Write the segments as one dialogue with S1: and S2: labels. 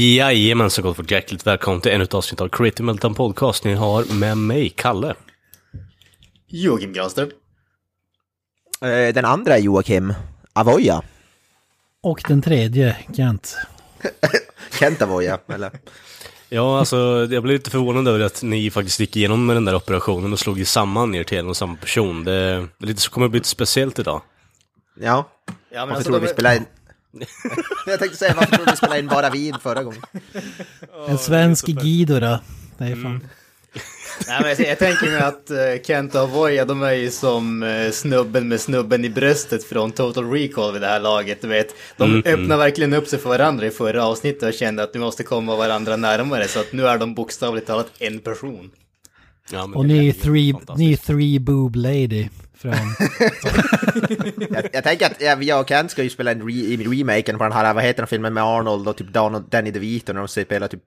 S1: Jajamensan gott folk, hjärtligt välkommen till ännu ett avsnitt av Creative Meltdown Podcast. Ni har med mig, Kalle.
S2: Joakim Granström.
S3: Eh, Den andra är Joakim Avoya.
S4: Och den tredje, Kent.
S3: Kent Avoya, eller?
S1: Ja, alltså jag blev lite förvånad över att ni faktiskt gick igenom med den där operationen och slog ju samman er till en och samma person. Det, det kommer att bli lite speciellt idag.
S3: Ja.
S2: Ja, men
S3: Varför
S2: alltså,
S3: tror du
S2: de-
S3: vi spelade in... Jag tänkte säga, varför du vi spelade in bara vin förra gången?
S4: En svensk Guido då. Det är fan.
S2: Nej, men jag, jag tänker mig att uh, Kent och Avoya, de är ju som eh, snubben med snubben i bröstet från Total Recall vid det här laget. Du vet, de
S1: Mm,
S2: öppnar verkligen upp sig för varandra i förra avsnittet och kände att nu måste komma varandra närmare. Så att nu är de bokstavligt talat en person.
S1: Ja, men
S4: Och
S1: det
S4: ni är
S1: är
S4: three, är three boob lady. Från...
S3: Jag, jag tänker att ja, jag och Kent ska ju spela en re, remaken på den här, vad heter den filmen med Arnold och typ Donald, Danny DeVito när de spelar typ...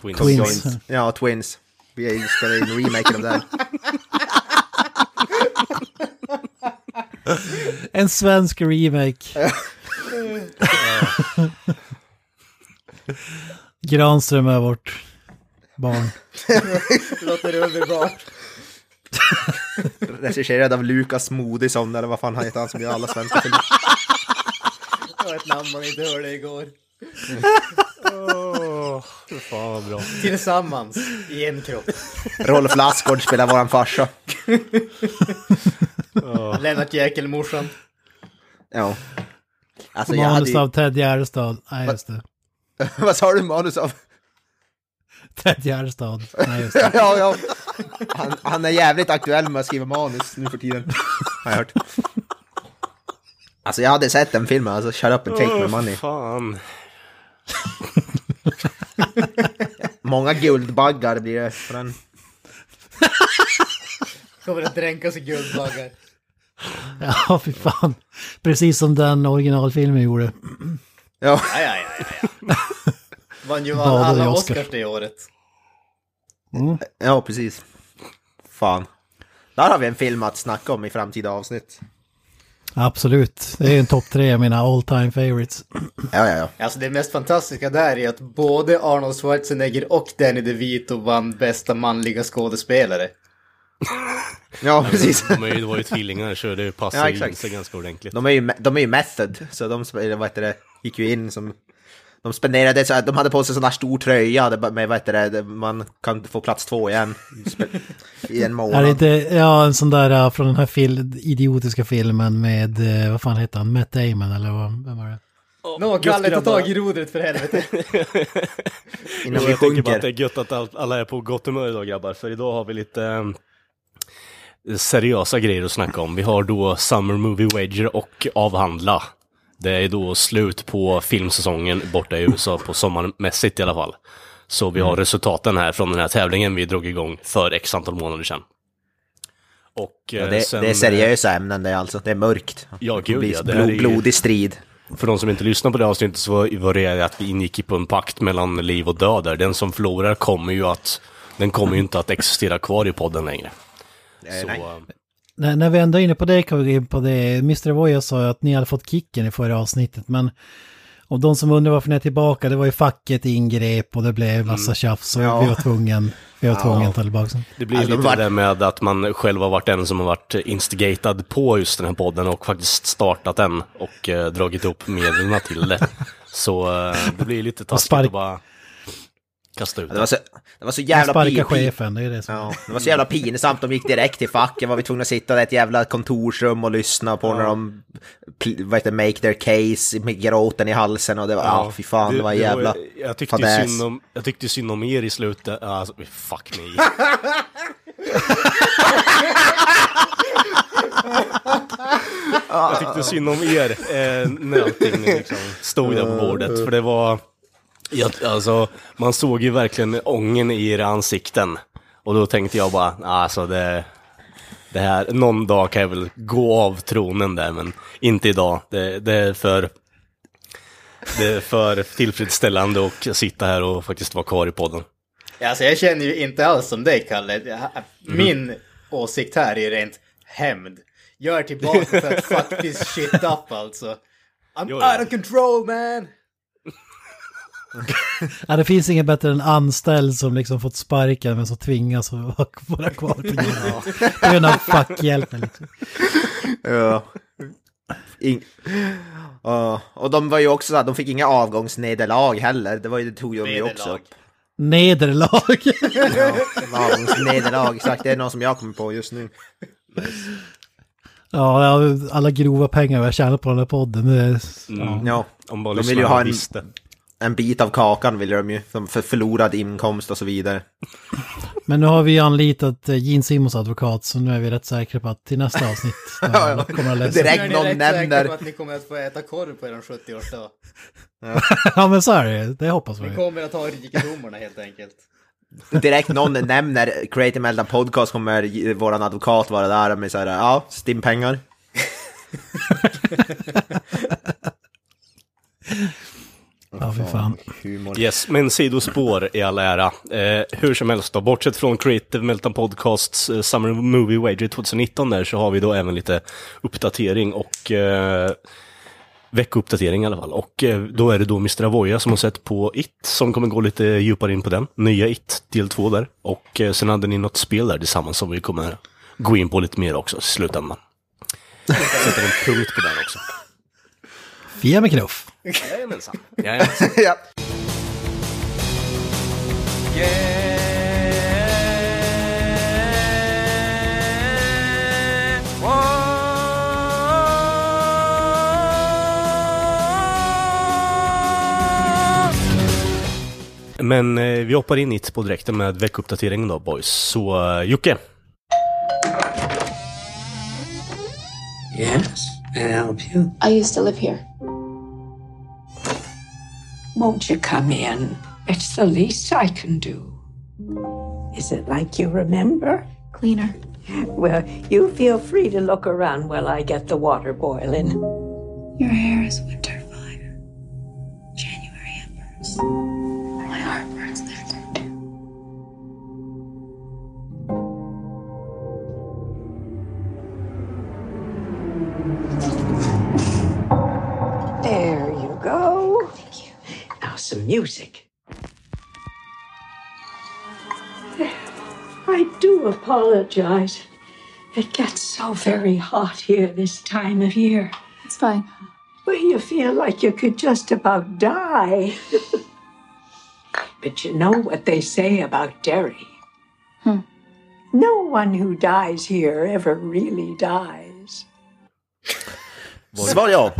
S1: Twins.
S4: Twins.
S3: Ja, Twins. Vi spelar in remaken av den.
S4: En svensk remake. Granström är vårt barn.
S2: Låter underbart.
S3: Regisserad av Lukas Moodysson, eller vad fan han heter, han som gör alla svenska filmer.
S2: Det var ett namn man inte hörde igår.
S1: Fan vad bra.
S2: Tillsammans, i en kropp.
S3: Rolf Lassgård spelar våran farsa.
S2: Lennart Jäkel, morsan.
S3: Ja. Alltså jag hade
S4: Manus
S3: ju...
S4: av Ted Gärdestad. Nej, just det.
S3: Vad sa du manus av?
S4: Ted Gärdestad. Nej, just det.
S3: ja, ja. Han, han är jävligt aktuell med att skriva manus nu för tiden. Har jag hört. Alltså jag hade sett den filmen, alltså Shut Up and Take My Money.
S1: Fan.
S3: Många guldbaggar blir det på den.
S2: Kommer att dränkas i guldbaggar.
S4: Ja, fy fan. Precis som den originalfilmen gjorde.
S3: Ja,
S2: Ja, ja, ja, ja, ja. Vann ju alla
S4: Oscar.
S2: Oscars det året.
S3: ja precis. Fan. Där har vi en film att snacka om i framtida avsnitt.
S4: Absolut. Det är en topp tre av mina all time favorites.
S3: Ja, ja, ja.
S2: Alltså det mest fantastiska där är att både Arnold Schwarzenegger och Danny DeVito vann bästa manliga skådespelare.
S3: Ja, precis.
S1: De är ju, det var ju tvillingar så det passar
S3: Ja,
S1: in sig ganska ordentligt.
S3: De är ju, de är ju method, så de vad heter det, gick ju in som... De spenderade så de hade på sig sån där stor tröja med vad heter det, man kan få plats två igen. I en
S4: Är det
S3: månad.
S4: inte, ja, en sån där uh, från den här fil, idiotiska filmen med, uh, vad fan heter han, Matt Damon eller vad, vem var det?
S2: Nå, Kalle, ta tag i rodret för helvete.
S3: Innan vi
S1: jag tänker bara att det är gött att all- alla är på gott humör idag grabbar, för idag har vi lite eh, seriösa grejer att snacka om. Vi har då Summer Movie Wager och avhandla. Det är då slut på filmsäsongen borta i USA på sommarmässigt i alla fall. Så vi har resultaten här från den här tävlingen vi drog igång för x antal månader sedan. Och eh,
S3: Ja, det,
S1: sen,
S3: det är seriösa ämnen det är alltså, det är mörkt.
S1: Ja, gud, ja, det är
S3: blod,
S1: ju-
S3: blodig strid.
S1: För de som inte lyssnar på det avsnittet så var- var det att vi ingick på en pakt mellan liv och död där. Den som förlorar kommer ju att, den kommer ju inte att existera kvar i podden längre. Så,
S3: nej.
S4: När, när vi ändå är inne på det kan vi gå in på det. Mr. Voya sa ju att ni hade fått kicken i förra avsnittet, men och de som undrar varför ni är tillbaka, det var ju facket ingrep och det blev massa tjafs och
S3: Ja.
S4: vi var tvungen, vi var tvungen att ta tillbaka.
S1: det blir
S3: Alltså,
S1: lite
S3: var-
S1: det där med att man själv har varit den som har varit instigatad på just den här podden och faktiskt startat den och eh, dragit upp medlen till det. Så eh, det blir lite taskigt att bara kasta ut
S3: Det var
S1: det.
S3: så, det var så jävla
S4: Sparka chefen, det är det som...
S3: Ja, det var så jävla pinsamt. De gick direkt till facket. Var vi tvungna att sitta i ett jävla kontorsrum och lyssna på när de vad heter, det, make their case med gråten i halsen och det var, ja, fy fan, det, var jävla
S1: jag, tyckte
S3: fadäs.
S1: synd om, jag tyckte synd om er i slutet. Alltså, fuck me. jag tyckte synd om er eh, när allting liksom stod där på bordet. För det var, ja, alltså, man såg ju verkligen ången i era ansikten. Och då tänkte jag bara, alltså det, det här, någon dag kan jag väl gå av tronen där, men inte idag. Det, det är för det är för tillfredsställande att sitta här och faktiskt vara kvar i podden.
S2: Alltså jag känner ju inte alls som dig Kalle. Jag- Min åsikt här är rent hämnd. Jag är tillbaka för att this shit up alltså. I'm
S1: Jo, ja.
S2: out of control man!
S4: Ja, det finns inget bättre än anställd som liksom fått sparken men så tvingas att vara kvar på grund av, grund av fackhjälpen. Liksom.
S3: Ja. In... Ja, och de var ju också så här, de fick inga avgångsnederlag heller. Det var ju, det tog ju de ju också
S2: Nederlag.
S3: upp.
S4: Nederlag.
S3: Avgångsnederlag, exakt. Det är någon som jag kommer på just nu.
S4: Ja, ja, alla grova pengar vi har tjänat på den här podden. Det är, ja.
S3: Ja,
S1: Om bara
S3: De vill ju ha en-
S1: visste.
S3: En bit av kakan vill de ju. Som för förlorad inkomst och så vidare.
S4: Men nu har vi anlitat eh, Gene Simmons advokat så nu är vi rätt säkra på att till nästa avsnitt
S3: ja.
S4: kommer att läsa.
S3: Direkt
S2: ni
S3: någon
S2: rätt
S3: nämner-
S2: på att ni kommer att få äta korv på er 70-årsdag.
S4: Ja men så är det det hoppas
S2: Ni
S4: vi.
S2: kommer att ha rikedomarna helt enkelt.
S3: Direkt någon nämner Creative Meltdown Podcast kommer våran advokat vara där med så här, ja, stimpengar.
S4: Ja, fy fan.
S3: Humor.
S1: Yes, men sidospår i all ära. Eh, hur som helst då, bortsett från Creative Meltdown Podcasts eh, Summer Movie Wager 2019 där så har vi då även lite uppdatering och eh, veckouppdatering i alla fall. Och eh, då är det då Mr. Avoya som har sett på It som kommer gå lite djupare in på den. Nya It, del 2 där. Och eh, sen hade ni något spel där tillsammans som vi kommer gå in på lite mer också i slutändan. Sätter en punkt på den också.
S4: Fia med knuff.
S1: Jajamensan. Jajamensan.
S3: ja.
S1: Men eh, vi hoppar in hit på direkten med veckouppdateringen då boys. Så eh, Jocke,
S5: Yes, may I help you?
S6: I used to live here.
S7: Won't you come in? It's the least I can do. Is it like you remember?
S6: Cleaner.
S7: Well, you feel free to look around while I get the water boiling.
S6: Your hair is winter fire. January embers.
S7: Music. I do apologize. It gets so very hot here this time of year.
S6: It's fine.
S7: Well, you feel like you could just about die. but you know what they say about Derry.
S6: Hmm.
S7: No one who dies here ever really dies.
S3: Svar ja.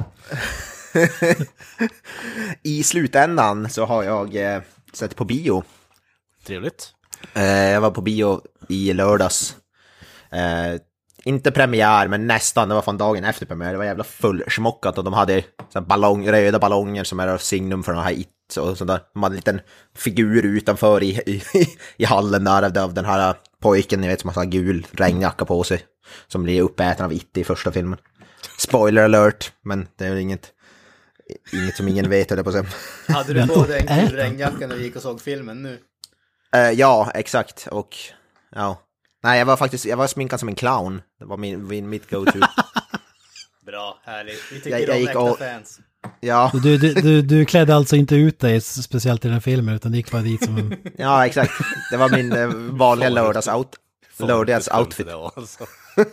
S3: I slutändan så har jag eh, sett på bio.
S1: trevligt.
S3: Eh, jag var på bio i lördags. Eh, inte premiär, men nästan. Det var fan dagen efter premiär. Det var jävla fullsmockat och de hade så ballong, röda ballonger som är signum för den här It och sådär. De hade en liten figur utanför i, i, i hallen där av- den här pojken, ni vet, som har så här gul regnjacka på sig. Som blir uppäten av It i första filmen. Spoiler alert, men det är väl inget, inget som ingen vet, höll jag på att säga.
S2: Hade du på dig en kul regnjacka när vi gick och såg filmen nu?
S3: Eh, ja, exakt. Och ja. Nej, jag var faktiskt, jag var sminkad som en clown. Det var min, min mitt go-to.
S2: Bra, härligt. Vi tycker
S3: Jag- jag
S2: om
S3: gick
S2: äkta
S3: och-
S2: fans.
S3: ja,
S4: Du, du, du, du klädde alltså inte ut dig speciellt i den här filmen utan du gick bara dit som en...
S3: ja, exakt. Det var min eh, vanliga lördags-out. Lördags outfit.
S1: Det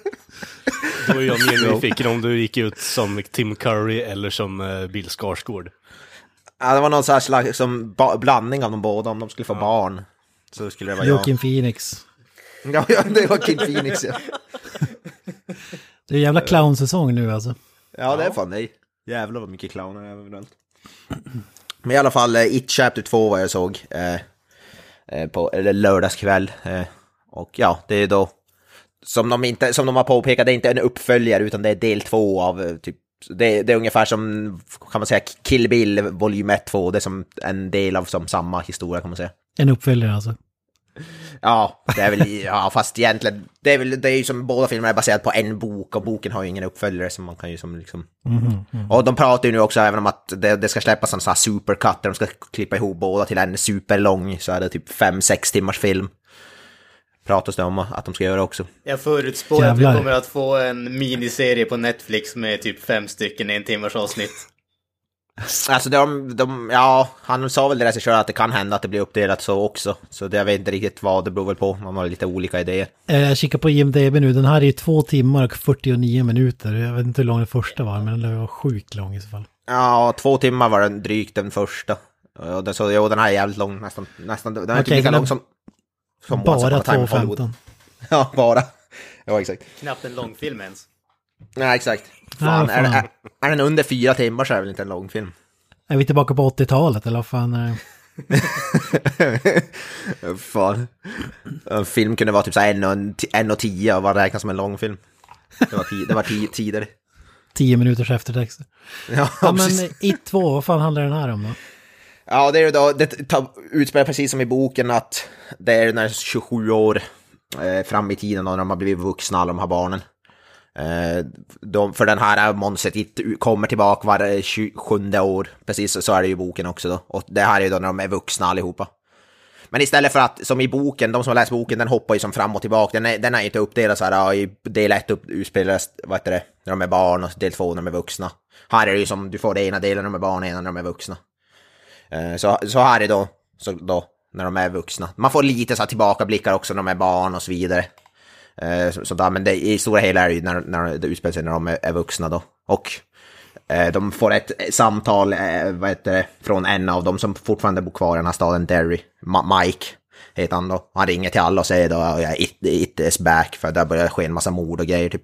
S1: var. Då är jag mer nyfiken om du gick ut som Tim Curry eller som eh, Bill Skarsgård.
S3: Ja, det var någon slags som ba- blandning av de båda. Om de skulle få barn så skulle det vara jag.
S4: Joaquin Phoenix.
S3: Ja, ja, det var Kid Phoenix. Ja,
S4: Det är jävla clownsäsong nu alltså.
S3: ja det är fan det. Jävlar vad mycket clowner överallt. Men i alla fall, eh, It Chapter 2 vad jag såg. Eh, eh, på eller lördagskväll. Eh, och ja, det är då som de, inte, som de har påpekat, det är inte en uppföljare utan det är del två av eh, typ det, det är ungefär som, kan man säga, Kill Bill volym 1, 2, det är som en del av som samma historia kan man säga.
S4: En uppföljare alltså.
S3: Ja, det är väl, ja fast egentligen, det är väl, det är ju som båda filmerna är baserade på en bok och boken har ju ingen uppföljare som man kan ju som liksom... Och de pratar ju nu också även om att det, det ska släppas en sån här supercut där de ska klippa ihop båda till en superlång, så är det typ 5-6 timmars film. Pratas det om att de ska göra också.
S2: Jag förutspår att
S4: Jävlar.
S2: vi kommer att få en miniserie på Netflix med typ fem stycken en timmars avsnitt.
S3: Alltså de, de, ja, han sa väl det regissören att det kan hända att det blir uppdelat så också. Så det, jag vet inte riktigt vad, det beror väl på, man har lite olika idéer.
S4: Eh, Jag kikar på IMDB nu, den här är ju två timmar och 49 minuter. Jag vet inte hur lång den första var, men den var sjukt lång i så fall.
S3: Ja, två timmar var den drygt den första. Så, jo, den här är jävligt lång, nästan, nästan den är typ
S4: Okej,
S3: lika
S4: är
S3: lång som... som
S4: Bara
S3: upon a time in Hollywood.
S4: 2.15.
S3: Ja, bara. Ja, exakt.
S2: Knappt en långfilm ens.
S3: Nej, exakt. Fan,
S4: Ja,
S3: Är,
S4: fan.
S3: är, är den under fyra timmar så är det väl inte en lång film.
S4: Är vi tillbaka på 80-talet eller vad fan är det?
S3: Fan. En film kunde vara typ så här en och, en, och tio och vad räknas som en lång film. Det var, tio, det var tio tider.
S4: 10 minuters eftertext.
S3: Ja,
S4: Ja
S3: precis.
S4: men It 2, vad fan handlar den här om då?
S3: Ja, det är ju då, det tar- utspelar precis som i boken att det är när 27 år eh, fram i tiden då, när de har blivit vuxna, alla de här barnen. Eh, de, för den här monstret kommer tillbaka var eh, 27 år, precis så är det ju i boken också då. Och det här är ju då när de är vuxna allihopa. Men istället för att, som i boken, de som har läst boken, den hoppar ju som fram och tillbaka. Den är, den är inte uppdelad så här, ja, i del 1 utspelas, vad heter det, när de är barn och del 2 när de är vuxna. Här är det ju som, du får det ena delen när de är barn och ena när de är vuxna. Eh, så, så här är då, så då, när de är vuxna. Man får lite så här tillbakablickar också när de är barn och så vidare. Eh, så, så där, men det, i stora hela är det ju när, när det utspelar sig när de är, är vuxna då. Och eh, de får ett samtal, vad heter det, från en av dem som fortfarande bor kvar i den här staden, Derry. Ma- Mike heter han då. Han ringer till alla och säger då, it, it is back, för där börjar ske en massa mord och grejer typ.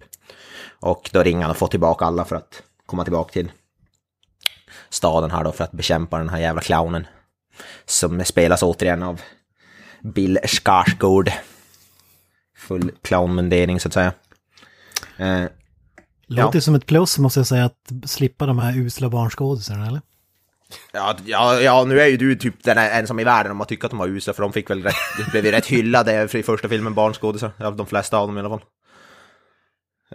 S3: Och då ringer han och får tillbaka alla för att komma tillbaka till staden här då för att bekämpa den här jävla clownen. Som spelas återigen av Bill Skarsgård. Full clownmundering så att säga. Eh,
S4: Låter
S3: Ja.
S4: som ett plus måste jag säga att slippa de här usla barnskådisarna eller?
S3: ja, ja, ja, nu är ju du typ den en som i världen om man tycker att de var usla för de fick väl rätt, blev ju rätt hyllade för i första filmen barnskådisar, av de flesta av dem i alla fall.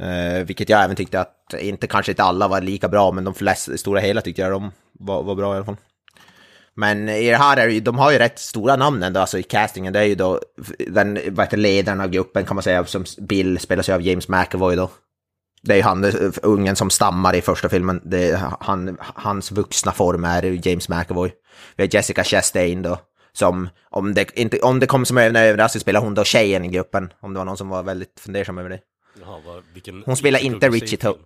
S3: Eh, vilket jag även tyckte att, inte kanske inte alla var lika bra, men de flesta, i stora hela tyckte jag de var, var bra i alla fall. Men i det här är det ju, de har ju rätt stora namn ändå, alltså i castingen. Det är ju då den, vad heter ledaren av gruppen kan man säga, som Bill spelas ju av James McAvoy då. Det är ju han, eh, ungen som stammar i första filmen. Det är han, hans vuxna form är ju James McAvoy. Vi har Jessica Chastain då, som om det, inte, om det kom som en överraskning spelar hon då tjejen i gruppen. Om det var någon som var väldigt fundersam över det.
S1: Jaha, vad, vilken,
S3: Hon spelar inte Richie
S1: film.
S3: To-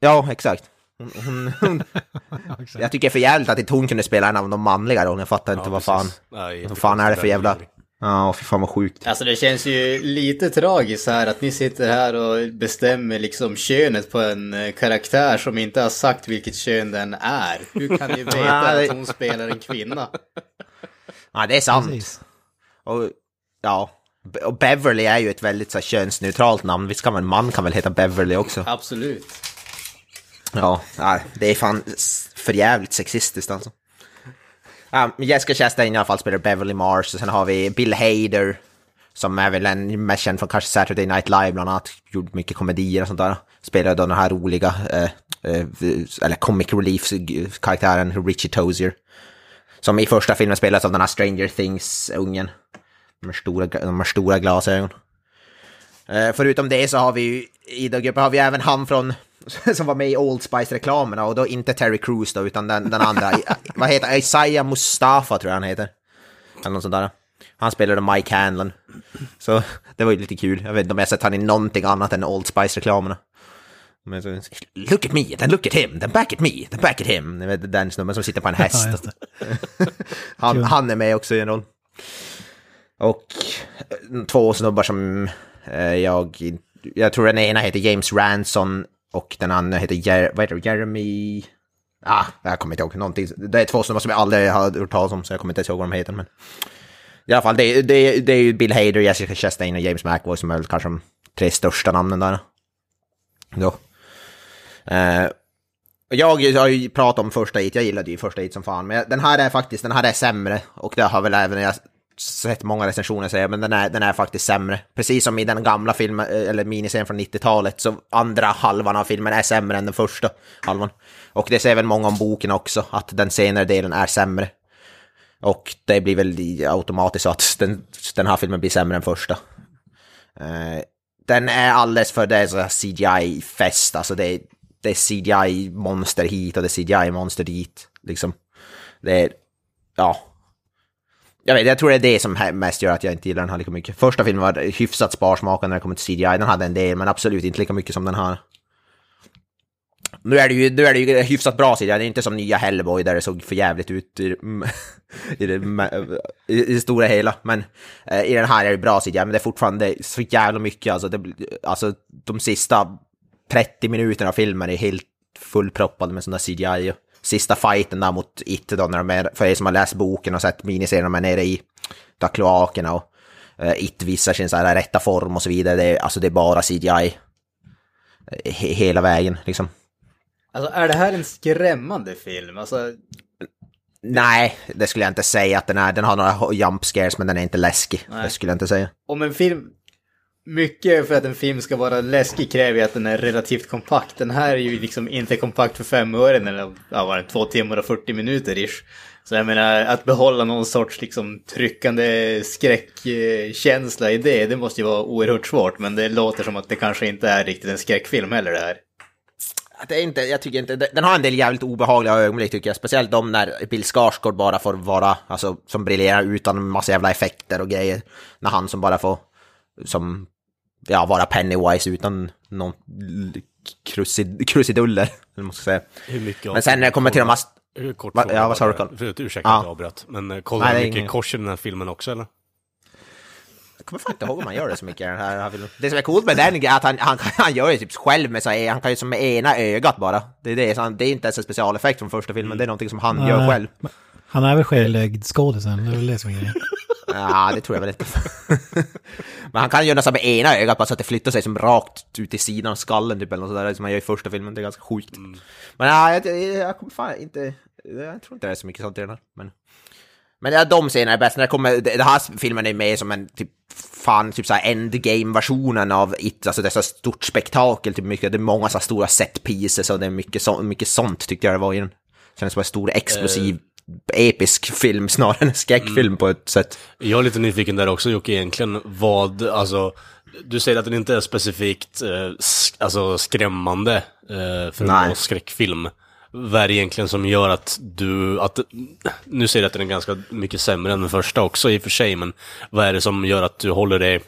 S3: Ja, exakt. Hon, hon, hon, jag tycker det är för jävligt att inte hon kunde spela en av de manliga rollerna. Jag fattar inte
S1: Ja,
S3: vad fan.
S1: Nej,
S3: Vad fan är det för jävla... Ja, fy fan vad sjukt.
S2: Alltså det känns ju lite tragiskt här att ni sitter här och bestämmer liksom könet på en eh, karaktär som inte har sagt vilket kön den är. Hur kan ni veta att hon spelar en kvinna?
S3: Ja, det är sant.
S4: Precis.
S3: Och ja, och Beverly är ju ett väldigt så här, könsneutralt namn. Visst kan man, man kan väl heta Beverly också?
S2: Absolut.
S3: Ja, det är fan s- för jävligt sexistiskt alltså. Men Jessica Chastain i alla fall spelar Beverly Mars och sen har vi Bill Hader som är väl en mest känd från kanske Saturday Night Live bland annat, gjort mycket komedier och sånt där. Spelar då den här roliga, eh, eh, eller comic relief-karaktären Richie Tozier. Som i första filmen spelas av den här Stranger Things-ungen. De här stora, de här stora glasögon. Eh, förutom det så har vi ju, i den gruppen har vi även han från, som var med i Old Spice-reklamerna och då inte Terry Crews då, utan den, den andra, vad heter han? Isaiah Mustafa tror jag han heter. Eller något sånt där. Han spelade Mike Hanlon. Så det var ju lite kul. Jag vet inte om jag har sett han i någonting annat än Old Spice-reklamerna. Men så, look at me, then look at him, then back at me, then back at him. Ni vet den snubben som sitter på en häst. Han, han är med också i en roll. Och eh, två snubbar som eh, jag... Jag tror den ena heter James Ranson och den andra heter Jer, vad heter det, Jeremy... Ah, jag kommer inte ihåg någonting. Det är två snubbar som jag aldrig har hört talas om så jag kommer inte ens ihåg vad de heter. Men... I alla fall, det, det, det är ju Bill Hader, Jessica Chastain och James McAvoy som är väl kanske de tre största namnen där. Då. Eh, jag har ju pratat om första hit, jag gillade ju första hit som fan, men den här är faktiskt, den här är sämre. Och det har väl även jag sett många recensioner säga, men den är, den är faktiskt sämre. Precis som i den gamla filmen, eh, eller miniserien från 90-talet, så andra halvan av filmen är sämre än den första halvan. Och det säger väl många om boken också, att den senare delen är sämre. Och det blir väl automatiskt så att den, den här filmen blir sämre än första. Eh, den är alldeles för det är så CGI-fest, alltså det det är CGI-monster hit och det är CGI-monster dit. Liksom. Det är, ja. Jag vet, jag tror det är det som mest gör att jag inte gillar den här lika mycket. Första filmen var hyfsat sparsmakad när det kommer till CGI, den hade en del, men absolut inte lika mycket som den här. Nu är det ju, nu är det ju hyfsat bra CGI, det är inte som nya Hellboy där det såg för jävligt ut i, i, det, i, i det stora hela. Men eh, i den här är det bra CGI, men det är fortfarande så jävla mycket. Alltså, det, alltså de sista 30 minuterna av filmen är helt fullproppade med sån där CGI. Och Sista fighten där mot It då, när de är, för er som har läst boken och sett miniserien, de är nere i där kloakerna och eh, It visar sin så här rätta form och så vidare. Det är, alltså det är bara CGI. eh, He, hela vägen liksom.
S2: Alltså är det här en skrämmande film? Alltså,
S3: Nej, det skulle jag inte säga att den är. Den har några jump scares men den är inte läskig.
S2: Nej.
S3: Det skulle jag inte säga.
S2: om en film... Mycket för att en film ska vara läskig kräver ju att den är relativt kompakt. Den här är ju liksom inte kompakt för fem ören eller ja, var det två timmar och 40 minuter ish. Så jag menar, att behålla någon sorts liksom tryckande skräckkänsla i det, det måste ju vara oerhört svårt. Men det låter som att det kanske inte är riktigt en skräckfilm heller det här.
S3: Det är inte, jag tycker inte, den har en del jävligt obehagliga ögonblick tycker jag. Speciellt de när Bill Skarsgård bara får vara, alltså som briljerar utan massa jävla effekter och grejer. När han som bara får, som, ja, vara Pennywise utan någon krusid, krusiduller, eller man ska säga.
S1: Hur mycket
S3: Men sen när det kommer till de här...
S1: Kort fråga
S3: ja, vad sa du. Carl?
S1: Förut, ursäkta
S3: Ja.
S1: att jag avbröt. Men eh, kollar du mycket
S3: ingen-
S1: kors i den här filmen också eller?
S3: Jag kommer fan inte ihåg om han gör det så mycket i den här, filmen. Det som är coolt med den är att han, han, han gör det typ själv med sig, han kan ju som med ena ögat bara. Det är, det, så han, det är inte ens en specialeffekt från första filmen, det är någonting som han gör
S4: Nej.
S3: själv.
S4: Han är väl själv skådisen, det är väl det som är grejen.
S3: Ja, det tror jag väl inte. Men han kan göra nästan med ena ögat bara så att det flyttar sig som rakt ut i sidan av skallen typ eller något sådär som han gör i första filmen. Det är ganska sjukt. Men ja, jag, jag, kommer fan inte... Jag tror inte det är så mycket sånt i den här. Men, men ja, de scenerna är bäst. När det kommer... Det här filmen är med som en typ fan typ såhär endgame-versionen av It, alltså det är så stort spektakel, typ mycket, det är många så stora set pieces och det är mycket, så, mycket sånt tyckte jag det var i den. Kändes som en stor explosiv, episk film snarare än en skräckfilm på ett sätt.
S1: Jag är lite nyfiken där också Jocke, egentligen vad, alltså, du säger att den inte är specifikt eh, sk- alltså, skrämmande eh, för
S3: Nej.
S1: en skräckfilm. Vad är det egentligen som gör att du, att, nu säger du att den är ganska mycket sämre än den första också i och för sig, men vad är det som gör att du håller dig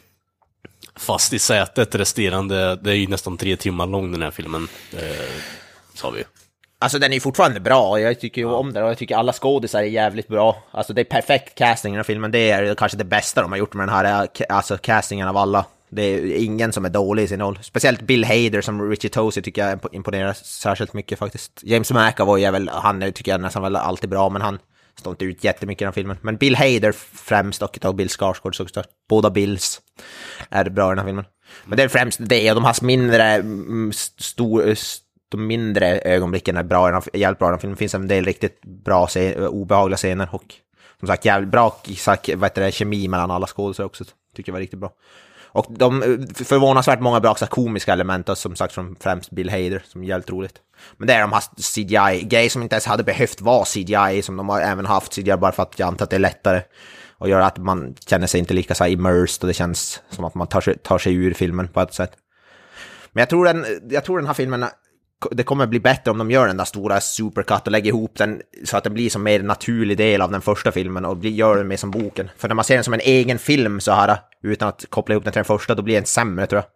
S1: fast i sätet resterande, det är ju nästan tre timmar lång den här filmen, eh, sa vi.
S3: Alltså den är fortfarande bra, jag tycker ju om den och jag tycker alla skådisar är jävligt bra. Alltså det är perfekt casting i den här filmen, det är kanske det bästa de har gjort med den här alltså, castingen av alla. Det är ingen som är dålig i sin roll. Speciellt Bill Hader som Richie Tosi tycker jag imponerar särskilt mycket faktiskt. James McAvoy är väl, han tycker jag nästan väl alltid bra, men han står inte ut jättemycket i den filmen. Men Bill Hader främst och av Bill Skarsgård såklart. Båda Bills är bra i den här filmen. Men det är främst det, och de har mindre, mm, stor, de mindre ögonblicken är bra den jävligt bra i den filmen. Det finns en del riktigt bra, obehagliga scener och som sagt jävligt bra sagt, vad heter det, kemi mellan alla skådespelare också. Tycker jag var riktigt bra. Och de eh, förvånansvärt många bra så komiska element, och som sagt från främst Bill Hader, som är jävligt roligt. Men det är de här CGI-grejer som inte ens hade behövt vara CGI, som de har även haft CGI bara för att jag antar att det är lättare. Och gör att man känner sig inte lika så här immersed och det känns som att man tar sig, tar sig ur filmen på ett sätt. Men jag tror, den, jag tror den här filmen, det kommer bli bättre om de gör den där stora supercut och lägger ihop den så att den blir som mer naturlig del av den första filmen och gör den mer som boken. För när man ser den som en egen film så här, utan att koppla ihop den till den första, då blir den sämre tror jag.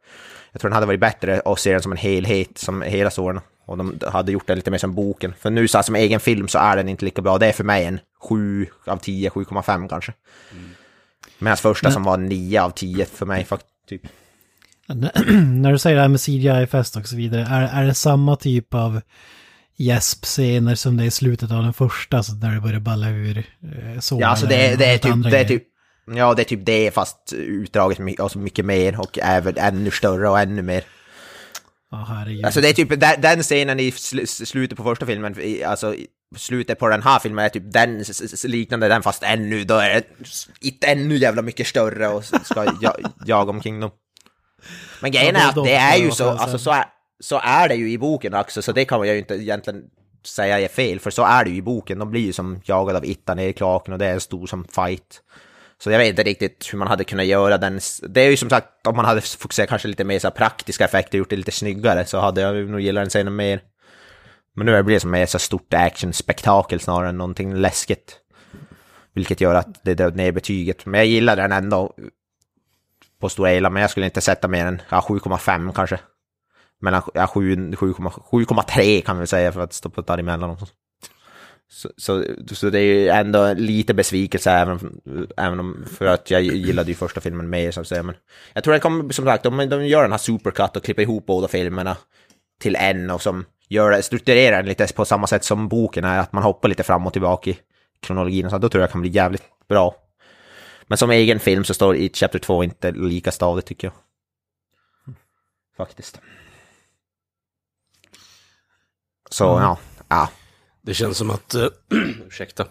S3: Jag tror den hade varit bättre att se den som en helhet, som hela storyn. Och de hade gjort den lite mer som boken. För nu så här, som egen film så är den inte lika bra. Det är för mig en 7 av 10, 7,5 kanske. Medan första som var 9 av 10 för mig faktiskt. Typ.
S4: När du säger det här med CGI-fest och så vidare, är, är det samma typ av gäspscener som det är i slutet av den första, så där det börjar balla ur eh, så?
S3: Ja, alltså det är, det är typ, det är typ Ja, det är typ det fast utdraget my- alltså mycket mer och även ännu större och ännu mer.
S4: Herregud.
S3: Alltså det är typ den, den scenen i sl slutet på första filmen, alltså slutet på den här filmen är typ den liknande den fast ännu, då är det ännu jävla mycket större och ska ja, jaga omkring dem. Men grejen är att det är ju
S4: jag
S3: så, alltså så är, så är det ju i boken också, så det kan man ju inte egentligen säga är fel, för så är det ju i boken. De blir ju som jagade av Itta ner i klaken och det är en stor som fight. Så jag vet inte riktigt hur man hade kunnat göra den. Det är ju som sagt, om man hade fokuserat kanske lite mer så praktiska effekter, gjort det lite snyggare, så hade jag nog gillat den scenen mer. Men nu blir det som mer så stort actionspektakel snarare än någonting läskigt. Vilket gör att det drar ner betyget. Men jag gillar den ändå på stora hela, men jag skulle inte sätta mer än ja, 7,5 kanske. Mellan ja, 7,3 kan vi säga för att stå på däremellan. så. Så, så, det är ju ändå lite besvikelse även, även om, för att jag gillade ju första filmen mer så att säga. Men jag tror den kommer, som sagt, de, de gör den här supercut och klipper ihop båda filmerna till en och som gör det, strukturerar den lite på samma sätt som boken är, att man hoppar lite fram och tillbaka i kronologin så, då tror jag det kan bli jävligt bra. Men som egen film så står It Chapter 2 inte lika stadigt tycker jag. Faktiskt. Så ja, ja.
S1: Det känns som att, eh, ursäkta.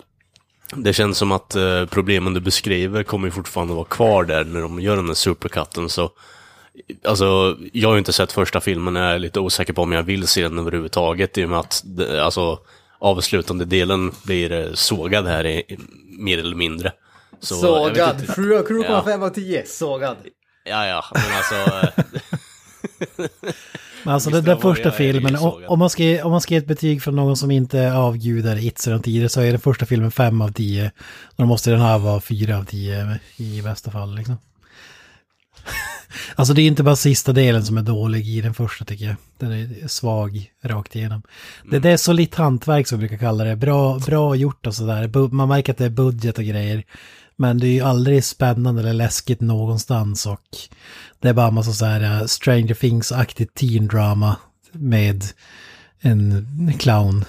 S1: Det känns som att eh, problemen du beskriver kommer fortfarande vara kvar där när de gör den där supercutten. Så, alltså, jag har ju inte sett första filmen, jag är lite osäker på om jag vill se den överhuvudtaget i och med att alltså, avslutande delen blir eh, sågad här i, i, mer eller mindre. Så,
S2: Sågad.
S1: inte-
S2: 7 7,5 av 10. Sågad.
S1: Ja, ja, men alltså... eh,
S4: Men alltså den,
S1: var
S4: första filmen, om, man ska, om man ska ge ett betyg från någon som inte avgudar It sedan tidigare så är den första filmen 5 av 10. Och då måste den här vara 4 av 10 i bästa fall liksom. Alltså det är inte bara sista delen som är dålig i den första tycker jag. Den är svag rakt igenom. Det, det är solitt hantverk som vi brukar kalla det. Bra, bra gjort och sådär. Man märker att det är budget och grejer. Men det är ju aldrig spännande eller läskigt någonstans och det är bara en massa så här uh, Stranger Things-aktigt teen drama med en clown.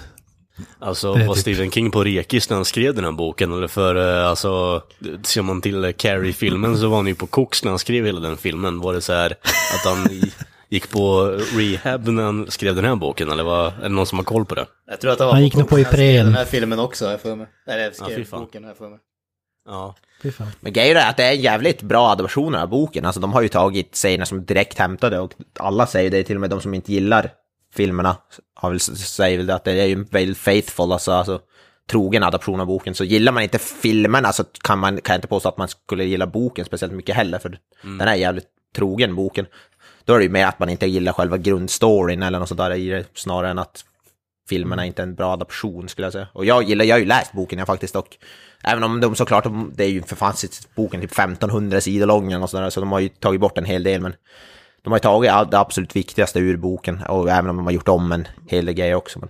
S1: Alltså var
S4: typ-
S1: Stephen King på rekis när han skrev den här boken? Eller för, eh, alltså, ser man till eh, Carrie-filmen så var han ju på koks när han skrev hela den filmen. Var det så här att han gick på rehab när han skrev den här boken? Eller var, är det någon som har koll på det?
S2: Jag tror att han var
S4: Han
S2: på
S4: gick nog på Ipren.
S2: Den här filmen också, jag för mig. Eller jag
S1: Ja,
S2: skrev
S1: fan.
S2: boken, jag för mig.
S1: Ja.
S3: Men grejen är att det är en jävligt bra adaption av boken. Alltså de har ju tagit scener som direkt hämtade och alla säger det, till och med de som inte gillar filmerna har väl, säger väl att det är ju en väldigt faithful, alltså, alltså trogen adaption av boken. Så gillar man inte filmerna så kan, man, kan jag inte påstå att man skulle gilla boken speciellt mycket heller, för den är jävligt trogen boken. Då är det ju mer att man inte gillar själva grundstoryn eller något sånt där i det, snarare än att filmerna inte en bra adaption skulle jag säga. Och jag gillar, jag har ju läst boken jag faktiskt och även om de såklart, det är ju för fan boken typ 1500 sidor lång eller något sånt där, så de har ju tagit bort en hel del men de har ju tagit det absolut viktigaste ur boken och även om de har gjort om en hel del grejer också. Men,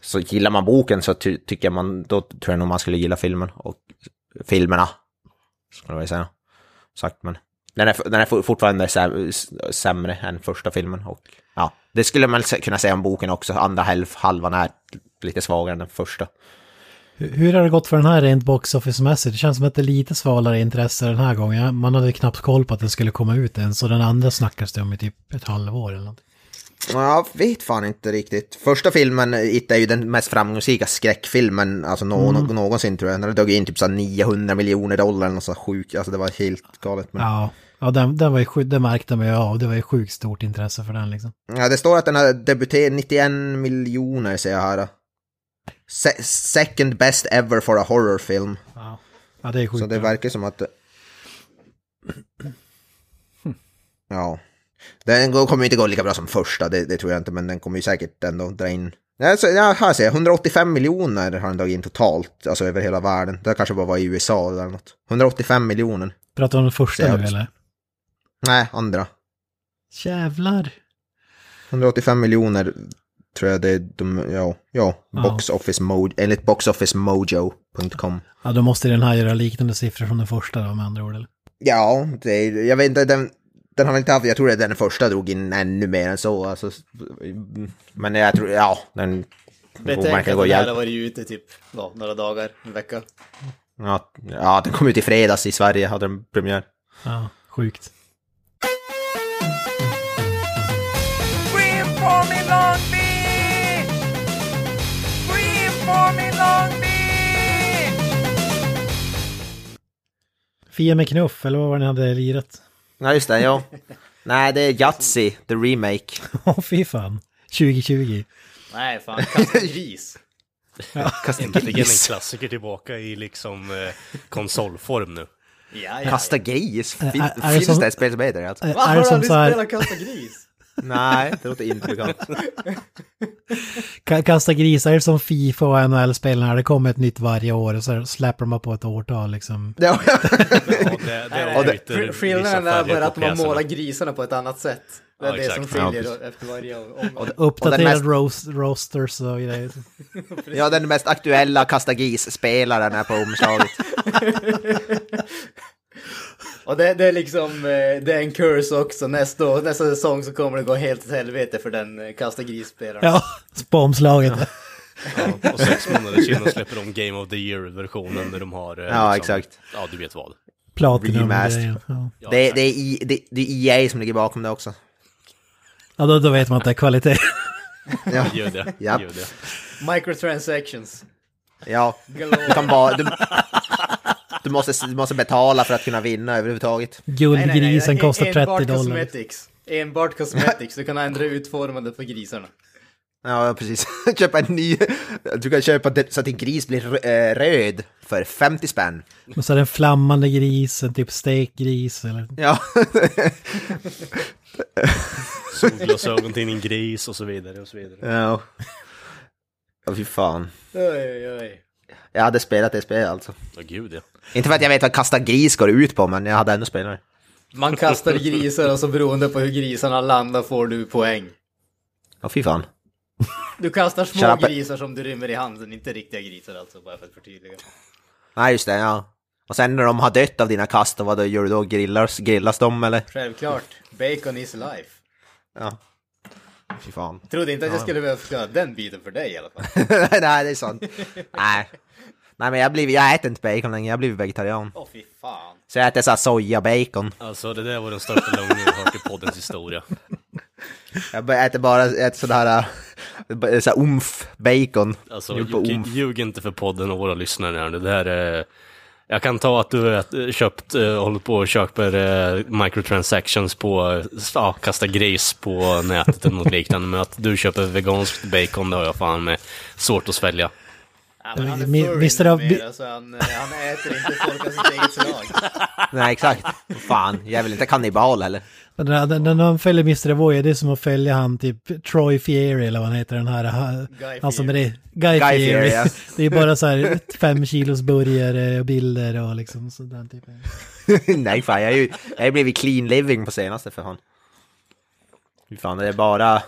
S3: så gillar man boken så ty, tycker jag man, då tror jag nog man skulle gilla filmen och filmerna. Skulle jag säga. Sagt men. Den är, den är fortfarande sämre än första filmen och det skulle man kunna säga om boken också. Andra halv, halvan är lite svagare än den första.
S4: Hur- Hur har det gått för den här rent box office-mässigt? Det känns som att det är lite svalare intresse den här gången. Man hade knappt koll på att den skulle komma ut än, så den andra snackas det om i typ ett halvår eller något.
S3: Jag vet fan inte riktigt. Första filmen, It, är ju den mest framgångsrika skräckfilmen alltså nå
S4: Mm.
S3: någonsin tror jag. Den drog in typ så här 900 miljoner dollar eller något så sjukt. Alltså det var helt galet. Men...
S4: Ja, ja den, den var ju det märkte man ju av. Det var ju sjukt stort intresse för den liksom.
S3: Ja, det står att den har debuterat 91 miljoner ser jag här. Se second best ever for a horror film.
S4: Ja, ja det är sjukt.
S3: Så det verkar som att... Ja. Den kommer inte gå lika bra som första, det, det tror jag inte, men den kommer ju säkert ändå dra in... Ja, så, ja, här ser jag, 185 miljoner har den dragit in totalt, alltså över hela världen. Det kanske bara var i USA eller något. 185 miljoner.
S4: Pratar du om den första nu eller?
S3: Nej, andra.
S4: Jävlar.
S3: 185 miljoner tror jag det är de, ja, ja,
S4: Ja.
S3: box office mode, enligt boxofficemojo.com.
S4: Ja, då måste den här göra liknande siffror som den första då med andra ord eller?
S3: Ja, det är, jag vet inte, den, den har inte haft, jag tror att den första drog in ännu mer än så. Alltså, men jag tror, ja, den...
S2: Betänk att den här har varit ute typ, ja, några dagar, en vecka.
S3: Ja, ja, den kom ut i fredags i Sverige, hade den premiär.
S4: Ja, sjukt. Fia med knuff, eller vad var det ni hade lirat?
S3: Ja, just det, ja. Nej, det är Yatzy, the remake.
S4: Åh, fy fan. 2020.
S2: Nej, fan, kasta gris.
S3: Kasta
S1: Äntligen en
S3: gris.
S1: klassiker tillbaka i liksom eh, konsolform nu.
S2: Ja, ja.
S3: Kasta gris? Fin,
S4: Ä- är det
S3: finns
S4: som-
S3: det ett spel som heter det alltså?
S4: Ä-
S2: Va,
S4: Är
S2: har du aldrig spelat kasta gris?
S3: Nej, det låter inte bekant.
S4: ka- kasta grisar som Fifa och NHL-spel när det kommer ett nytt varje år och så släpper de på ett årtal liksom.
S3: Ja,
S1: det, det
S2: Skillnaden är bara att man målar grisarna på ett annat sätt. Det är
S1: Ja,
S2: det som
S1: exakt.
S2: skiljer
S3: Ja,
S2: efter varje omgång.
S4: Uppdaterad
S3: mest-
S4: roast, roasters och grejer.
S3: ja, den mest aktuella Kasta Gris-spelaren är på omslaget.
S2: Och det, det är liksom, eh, det är en curse också. Nästa, år- nästa säsong så kommer det gå helt åt helvete för den eh, kasta gris-spelaren.
S4: Ja, på omslaget.
S1: Ja, och sex månader senare släpper de Game of the Year-versionen där de har... eh,
S3: Ja, exakt.
S1: Ja, du vet vad.
S4: Platinum. Grejer. Ja,
S1: Ja,
S3: Det, det, är I, det, det är EA som ligger bakom det också.
S4: ja då, då vet man att det är kvalitet.
S3: Ja,
S1: Gör det.
S3: Japp.
S1: Gör det.
S2: Microtransactions.
S3: ja. Du kan bara... Du, du, måste, du måste betala för att kunna vinna överhuvudtaget.
S4: Guldgrisen
S2: en-
S4: kostar 30
S2: enbart
S4: dollar.
S2: Cosmetics. Enbart cosmetics. Du kan ändra utformande på grisarna.
S3: Ja, precis. köpa en ny... Du kan köpa det, så att din gris blir eh, röd för 50 spänn.
S4: Och så är det en flammande gris, en typ stekgris eller...
S3: Ja.
S1: Solglasögon till din gris och så vidare och så vidare.
S3: ja. Ja, fy fan.
S2: Oj, oj, oj.
S3: Jag hade spelat det spelet alltså.
S1: Ja, gud ja.
S3: Inte för att jag vet vad kasta gris går ut på, men jag hade ändå spelat det.
S2: Man kastar grisar och så beroende på hur grisarna landar får du poäng.
S3: Ja, fy fan.
S2: Du kastar små
S3: up.
S2: grisar som du rymmer i handen, inte riktiga grisar alltså, bara för att förtydliga.
S3: Nej, just det, ja. Och sen när de har dött av dina kast, vad då gör du då? Grillas, grillas de eller?
S2: Självklart, bacon is life.
S3: Ja. Fy fan.
S2: Trodde inte att jag skulle behöva förklara den biten för dig i alla fall.
S3: Nej, det är sant. Nej. Nej, men jag, blir, jag äter inte bacon längre, jag har blivit vegetarian.
S2: Åh fy fan.
S3: Så jag äter såhär soja-bacon.
S1: Alltså det där var den största lögnen jag hört i poddens historia.
S3: Jag äter bara ett sådär, äh, umf-bacon.
S1: Alltså
S3: Gjort på
S1: ljug,
S3: umf.
S1: ljug inte för podden och våra lyssnare här nu. Det här är... Jag kan ta att du har köpt, eh, håller på och köper eh, microtransactions på, ja, kasta gris på nätet eller något liknande. Men att du köper veganskt bacon, det har jag fan med svårt att svälja.
S2: Ja, men han är
S4: Mi-
S2: furry
S4: Mr. Ab-
S2: numera, så han, eh, han äter inte folk av sitt eget slag.
S3: Nej, exakt. Fan, jag är väl inte kannibal heller.
S4: När, de följer Mr. Avoya, det är som att följa han typ Troy Fieri eller vad han heter den här. ha-
S2: Guy
S4: Han som är. Guy,
S3: Guy
S4: Fieri.
S3: Fieri, ja.
S4: Det är bara så här fem kilos burgare och bilder och liksom sådär typ.
S3: Nej, fan, jag har ju jag har blivit clean living på senaste för fan. Fan, det är bara,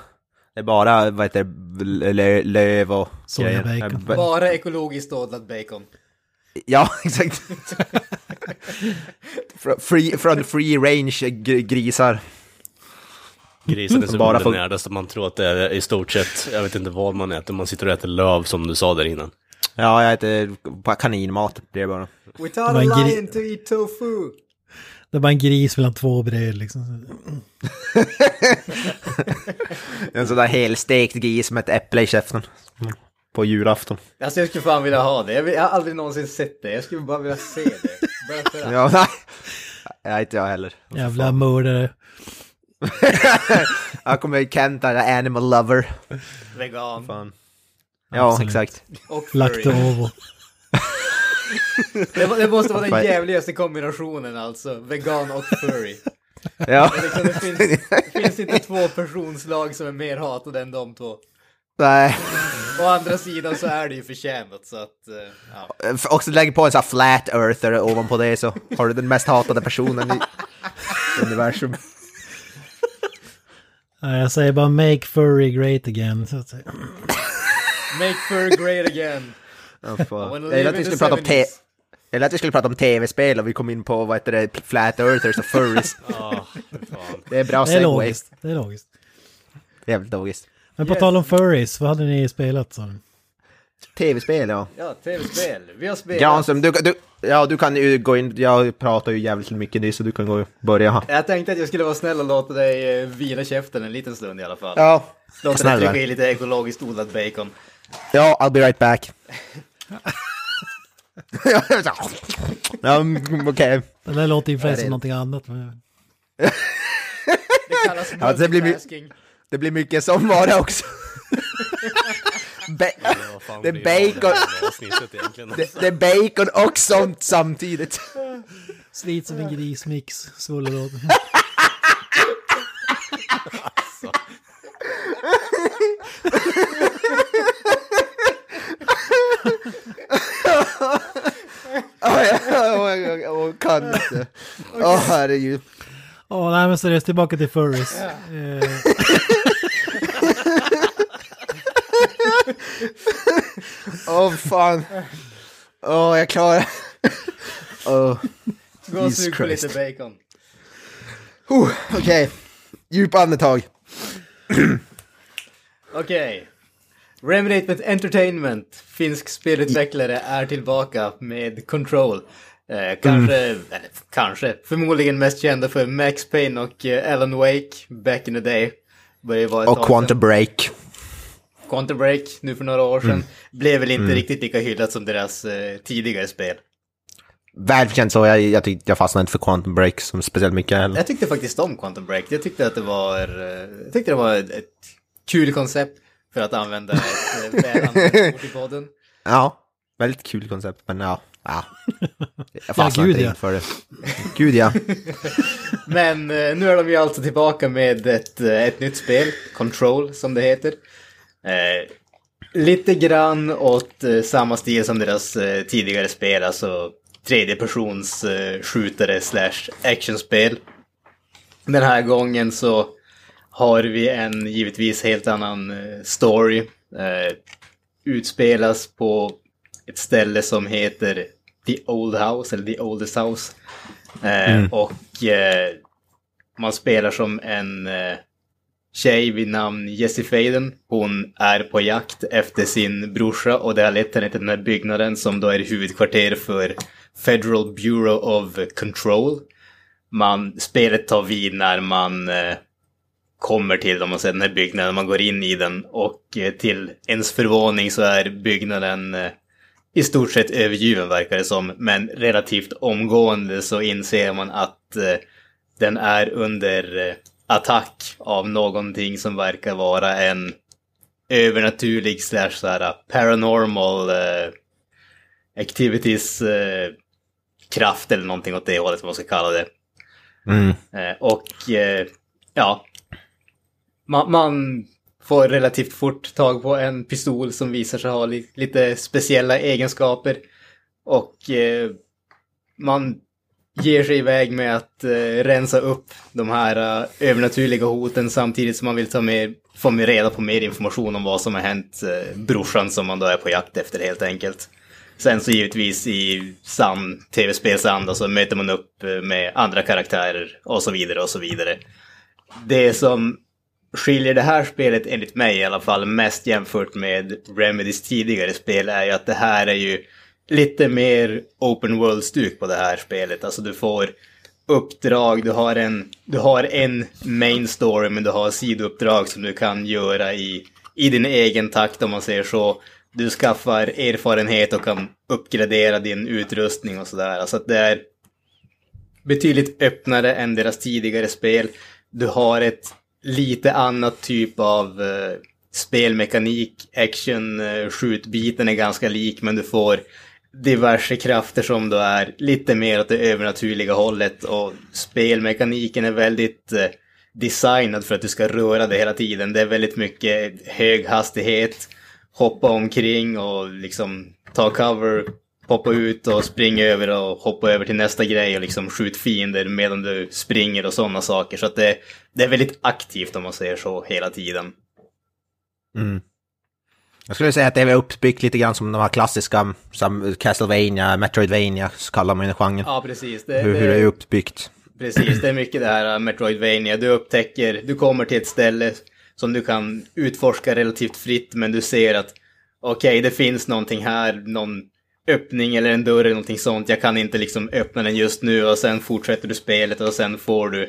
S3: det är bara, vad heter det, lö, löv och
S4: Sojabacon.
S3: Ja,
S2: Bara ekologiskt odlad bacon.
S3: Ja, exakt. Free, från free range gr- grisar.
S1: Grisen är så
S3: Bara
S1: Bara
S3: för-
S1: undernärd att man tror att det är i stort sett, jag vet inte vad man äter, man sitter och äter löv som du sa där innan.
S3: Ja, jag äter kaninmat, det är bara.
S2: Without
S4: var en
S2: a lion to eat tofu.
S4: Det bara en gris mellan två bröd liksom.
S3: En sån där helstekt gris med ett äpple i käften. På julafton.
S2: Alltså jag skulle fan vilja ha det. Jag, har aldrig någonsin sett det. Jag skulle bara vilja se det. Bara.
S3: Ja, nej. Nej, inte jag heller.
S4: Jävla mördare.
S3: Jag kommer Kent där, animal lover.
S2: Vegan.
S3: Fan. Ja,
S4: Absolut.
S3: exakt.
S2: Och furry.
S4: Lacto-ovo.
S2: Det, det måste vara den jävligaste kombinationen alltså. Vegan och furry.
S3: Ja.
S2: Liksom, det, finns, det finns inte två personslag som är mer hatade än de två.
S3: Nej.
S2: Å andra sidan så är det ju förtjänat så att, eh, ja.
S3: Också lägg på en sån här flat earther ovanpå det så har du den mest hatade personen i universum.
S4: Jag säger bara make furry great again. Så att säga.
S2: Make fur great again.
S3: Jag gillar att vi skulle prata om te-
S2: 70s.
S3: jag gillar att vi skulle prata om tv-spel och vi kom in på vad heter det, flat earthers och furries.
S1: Ah.
S3: Det är bra
S4: Det är
S3: segway.
S4: logiskt. Det är logiskt.
S3: Jävligt logiskt.
S4: Men på
S2: Yes.
S4: tal om furries, vad hade ni spelat? Så?
S3: Tv-spel, ja.
S2: Ja, tv-spel. Vi har spelat...
S3: Granström, du, du, ja, du kan ju gå in, jag pratar ju jävligt mycket nyss så du kan gå och börja.
S2: Jag tänkte att jag skulle vara snäll och låta dig eh, vila käften en liten stund i alla fall.
S3: Ja,
S2: Låta dig
S3: snälla.
S2: trycka i lite ekologiskt odlad bacon.
S3: Ja, I'll be right back. ja, mm, okej.
S4: Det där låter ju
S3: det-
S4: som någonting annat. men-
S2: Det kallas
S3: Ja, det blir-. Det blir mycket som vara också. Ba- Det är bacon. det, är bacon och sånt samtidigt.
S4: Slit som en grismix, så det
S3: Åh, jag, jag, jag, jag kan inte. Åh, herregud.
S4: Åh, nej men seriöst, tillbaka till furries. Eh,
S3: Åh, fan. Åh, jag klarar Åh,
S2: Gå och sug på lite bacon.
S3: oh, okej. Djupa andetag.
S2: Okej. Remnant Entertainment, finsk spelutvecklare, är tillbaka med Control. Eh, kanske,
S3: Mm.
S2: eller, kanske, förmodligen mest kända för Max Payne och eh, Alan Wake back in the day.
S3: Och Quantum. Break.
S2: Quantum Break, nu för några år sedan,
S3: Mm.
S2: blev väl inte riktigt lika hyllat som deras eh, tidigare spel.
S3: Välförtjänt så. Jag, jag, tyckte, jag fastnade inte för Quantum Break som speciellt mycket heller.
S2: Jag tyckte faktiskt om Quantum Break. Jag tyckte att det var, eh, jag tyckte det var ett, ett kul koncept för att använda ett eh, väl använt ord i podden.
S3: Ja, väldigt kul koncept, men ja. ja. Jag fastnade
S4: gud,
S3: inte
S4: ja.
S3: inför det. Gud ja.
S2: Men eh, nu är de ju alltså tillbaka med ett, eh, ett nytt spel, Control som det heter. Eh, lite grann åt eh, samma stil som deras eh, tidigare spel, alltså tredjepersons eh, skjutare slash actionspel. Den här gången så har vi en givetvis helt annan eh, story. Eh, utspelas på ett ställe som heter The Old House, eller The Oldest House. Eh, Och eh, man spelar som en eh, tjej vid namn Jessie Faden. Hon är på jakt efter sin brorsa och det har lett henne till den här byggnaden som då är huvudkvarter för Federal Bureau of Control. Man, spelet tar vid när man eh, kommer till om man säger, den här byggnaden, man går in i den och eh, till ens förvåning så är byggnaden eh, i stort sett övergiven verkar det som, men relativt omgående så inser man att eh, den är under attack av någonting som verkar vara en övernaturlig slash så paranormal activities kraft eller någonting åt det hållet vad man ska kalla det.
S3: Mm.
S2: Och ja, man, man får relativt fort tag på en pistol som visar sig ha li lite speciella egenskaper. Och eh, man ger sig iväg med att eh, rensa upp de här eh, övernaturliga hoten samtidigt som man vill ta med, få med reda på mer information om vad som har hänt eh, brorsan som man då är på jakt efter helt enkelt. Sen så givetvis i sann tv-spelsanda så möter man upp eh, med andra karaktärer och så vidare och så vidare. Det som skiljer det här spelet, enligt mig i alla fall, mest jämfört med Remedys tidigare spel är ju att det här är ju lite mer open world-stuk på det här spelet. Alltså du får uppdrag, du har en, du har en main story men du har sidouppdrag som du kan göra i, i din egen takt om man säger så. Du skaffar erfarenhet och kan uppgradera din utrustning och sådär. Alltså att det är betydligt öppnare än deras tidigare spel. Du har ett lite annat typ av eh, spelmekanik. Action, eh, skjutbiten är ganska lik men du får diverse krafter som då är lite mer åt det övernaturliga hållet och spelmekaniken är väldigt eh, designad för att du ska röra dig hela tiden. Det är väldigt mycket hög hastighet, hoppa omkring och liksom ta cover, poppa ut och springa över och hoppa över till nästa grej och liksom skjut fiender medan du springer och sådana saker. Så att det, det är väldigt aktivt om man säger så hela tiden.
S3: Mm. Jag skulle säga att det är uppbyggt lite grann som de här klassiska, som Castlevania, Metroidvania, så kallar man ju genren.
S2: Ja, precis. Det,
S3: hur, hur det är uppbyggt.
S2: Precis, det är mycket det här uh, Metroidvania. Du upptäcker, du kommer till ett ställe som du kan utforska relativt fritt, men du ser att okej, det finns någonting här, någon öppning eller en dörr eller någonting sånt. Jag kan inte liksom öppna den just nu och sen fortsätter du spelet och sen får du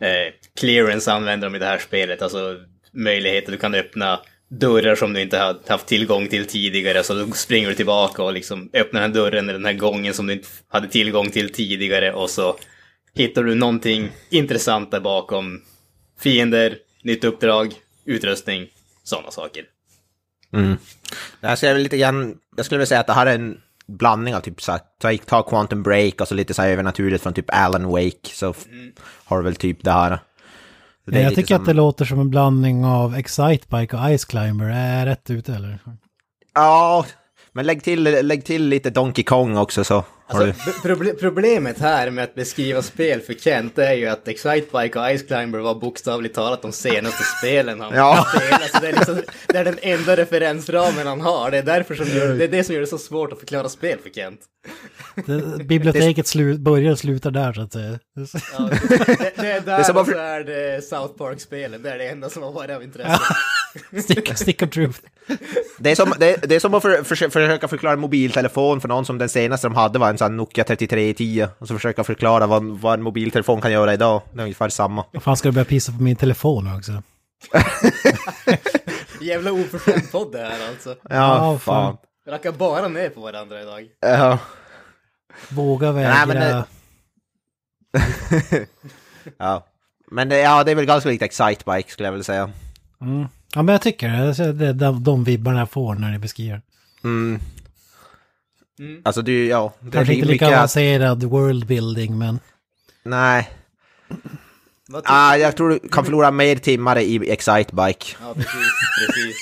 S2: eh, clearance använder de i det här spelet. Alltså möjligheter du kan öppna dörrar som du inte har haft tillgång till tidigare. Så då springer du tillbaka och liksom öppnar den här dörren eller den här gången som du inte hade tillgång till tidigare och så hittar du någonting intressant där bakom. Fiender, nytt uppdrag, utrustning, sådana saker. Mm.
S3: Jag skulle, lite grann, jag skulle vilja säga att det här är en blandning av typ så här, ta, ta Quantum Break och så lite så här övernaturligt från typ Alan Wake. Så har du väl typ det här. Det
S4: jag tycker
S3: som-
S4: att det låter som en blandning av Excitebike och Ice Climber. Är jag rätt ute eller?
S3: Ja, men lägg till, lägg till lite Donkey Kong också så har
S2: Alltså, proble- problemet här med att beskriva spel för Kent är ju att Excitebike och Ice Climber var bokstavligt talat de senaste spelen han
S3: Ja.
S2: spelade. Så det, är liksom, det är den enda referensramen han har. Det är därför som gör, det är det som gör det så svårt att förklara spel för Kent.
S4: Det, biblioteket slu, börjar och slutar där så att säga.
S2: Ja, det, det är där
S3: är som
S2: och så
S3: för-
S2: är det South Park-spelen. Det är det enda som har varit av intresse.
S4: Stick, stick of truth.
S3: Det är som, det, det är som att för, för, försöka förklara en mobiltelefon för någon som den senaste de hade var en sån Nokia 3310 och så försöka förklara vad, vad en mobiltelefon kan göra idag. Det är ungefär samma.
S4: Vad fan ska du börja pissa på min telefon också?
S2: Jävla oförskämd podd det här alltså.
S3: Ja,
S4: Ja,
S3: fan.
S4: fan.
S2: Rackar bara ner på varandra idag.
S3: Ja.
S4: Våga
S3: Nej,
S4: vägra.
S3: men det- ja. Men det, ja, det är väl ganska likt Excitebike skulle jag vilja säga.
S4: Ja, men jag tycker det. Det är de, vibbarna jag får när ni beskriver.
S3: Mm. Alltså du, ja. Det
S4: Kanske
S3: är
S4: inte lika avancerad worldbuilding, men...
S3: Nej. Ah, jag tror du kan förlora mer timmar i Excitebike.
S2: Ja, precis. precis.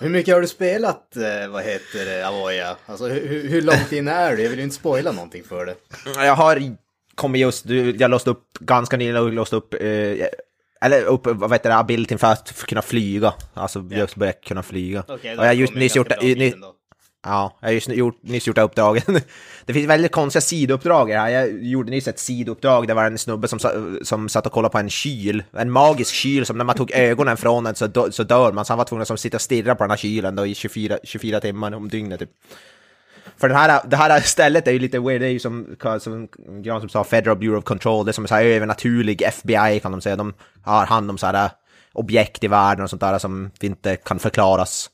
S2: Hur mycket har du spelat, eh, vad heter det, Avoya? Alltså hur, hur- långt in är du? Jag vill ju inte spoila någonting för det.
S3: Jag har kommit just, du, jag låste upp ganska nyligen, låst upp, eh, eller upp, vad heter det, abilityn för att kunna flyga. Alltså just börja kunna flyga.
S2: Okej,
S3: och jag har just nyss gjort, ny, ja, jag har just gjort, nyss gjort det här uppdraget. det finns väldigt konstiga sidouppdrag här. Jag gjorde nyss ett sidouppdrag, det var en snubbe som, som satt och kollade på en kyl, en magisk kyl som när man tog ögonen från den så, dö, så dör man. Så han var tvungen att som sitta och stirra på den här kylen då i 24, 24 timmar om dygnet typ. För den här, det här stället är ju lite weird, det är ju som, som Gran som sa, Federal Bureau of Control, det är som en så här övernaturlig FBI kan de säga. De har hand om så här objekt i världen och sånt där som inte kan förklaras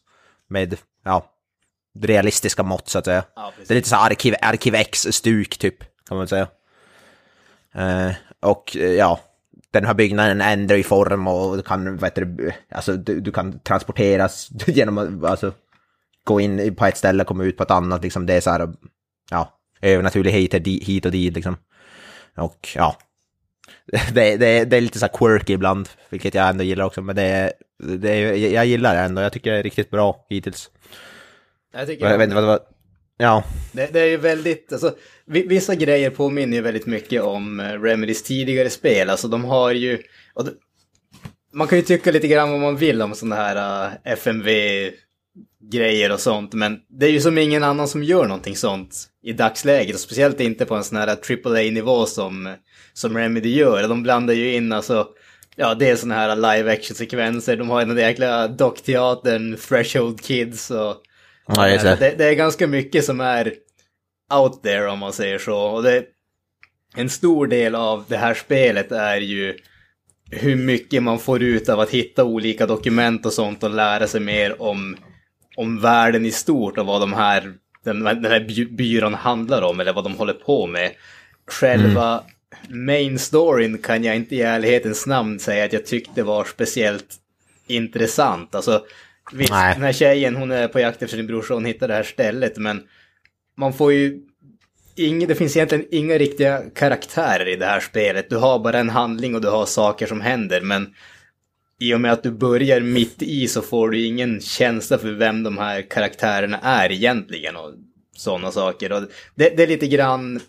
S3: med, ja, realistiska mått så att säga.
S2: Ja,
S3: det är lite så här arkiv, arkiv X-stuk typ, kan man säga. Eh, och eh, ja, den här byggnaden ändrar i form och kan, vad heter det, alltså du, du kan transporteras genom alltså, gå in på ett ställe och komma ut på ett annat, liksom det är så här, ja, övernaturligheter hit och dit liksom. Och ja, det, det, det är lite så här quirky ibland, vilket jag ändå gillar också, men det, det jag gillar det ändå, jag tycker det är riktigt bra hittills.
S2: Jag tycker
S3: Jag vet inte vad det var, ja,
S2: Det, det är ju väldigt, alltså, vi- vissa grejer påminner ju väldigt mycket om eh, Remedys tidigare spel. Alltså de har ju, det, man kan ju tycka lite grann vad man vill om sådana här uh, FMV-grejer och sånt, men det är ju som ingen annan som gör någonting sånt i dagsläget, och speciellt inte på en sån här AAA-nivå som, som Remedy gör. De blandar ju in alltså, ja det är såna här live action-sekvenser, de har den där jäkla dockteatern, Threshold Kids och
S3: ja det.
S2: det, det är ganska mycket som är out there om man säger så. Och det, en stor del av det här spelet är ju hur mycket man får ut av att hitta olika dokument och sånt och lära sig mer om, om världen i stort och vad de här, den, den här by- byrån handlar om eller vad de håller på med. Själva main storyn kan jag inte i ärlighetens namn säga att jag tyckte var speciellt intressant. Alltså, visst,
S3: Nej.
S2: den här tjejen hon är på jakt efter sin brorsa och hon hittar det här stället men man får ju Ing, det finns egentligen inga riktiga karaktärer i det här spelet. Du har bara en handling och du har saker som händer, men i och med att du börjar mitt i så får du ingen känsla för vem de här karaktärerna är egentligen och sådana saker. Och det, det är lite grann,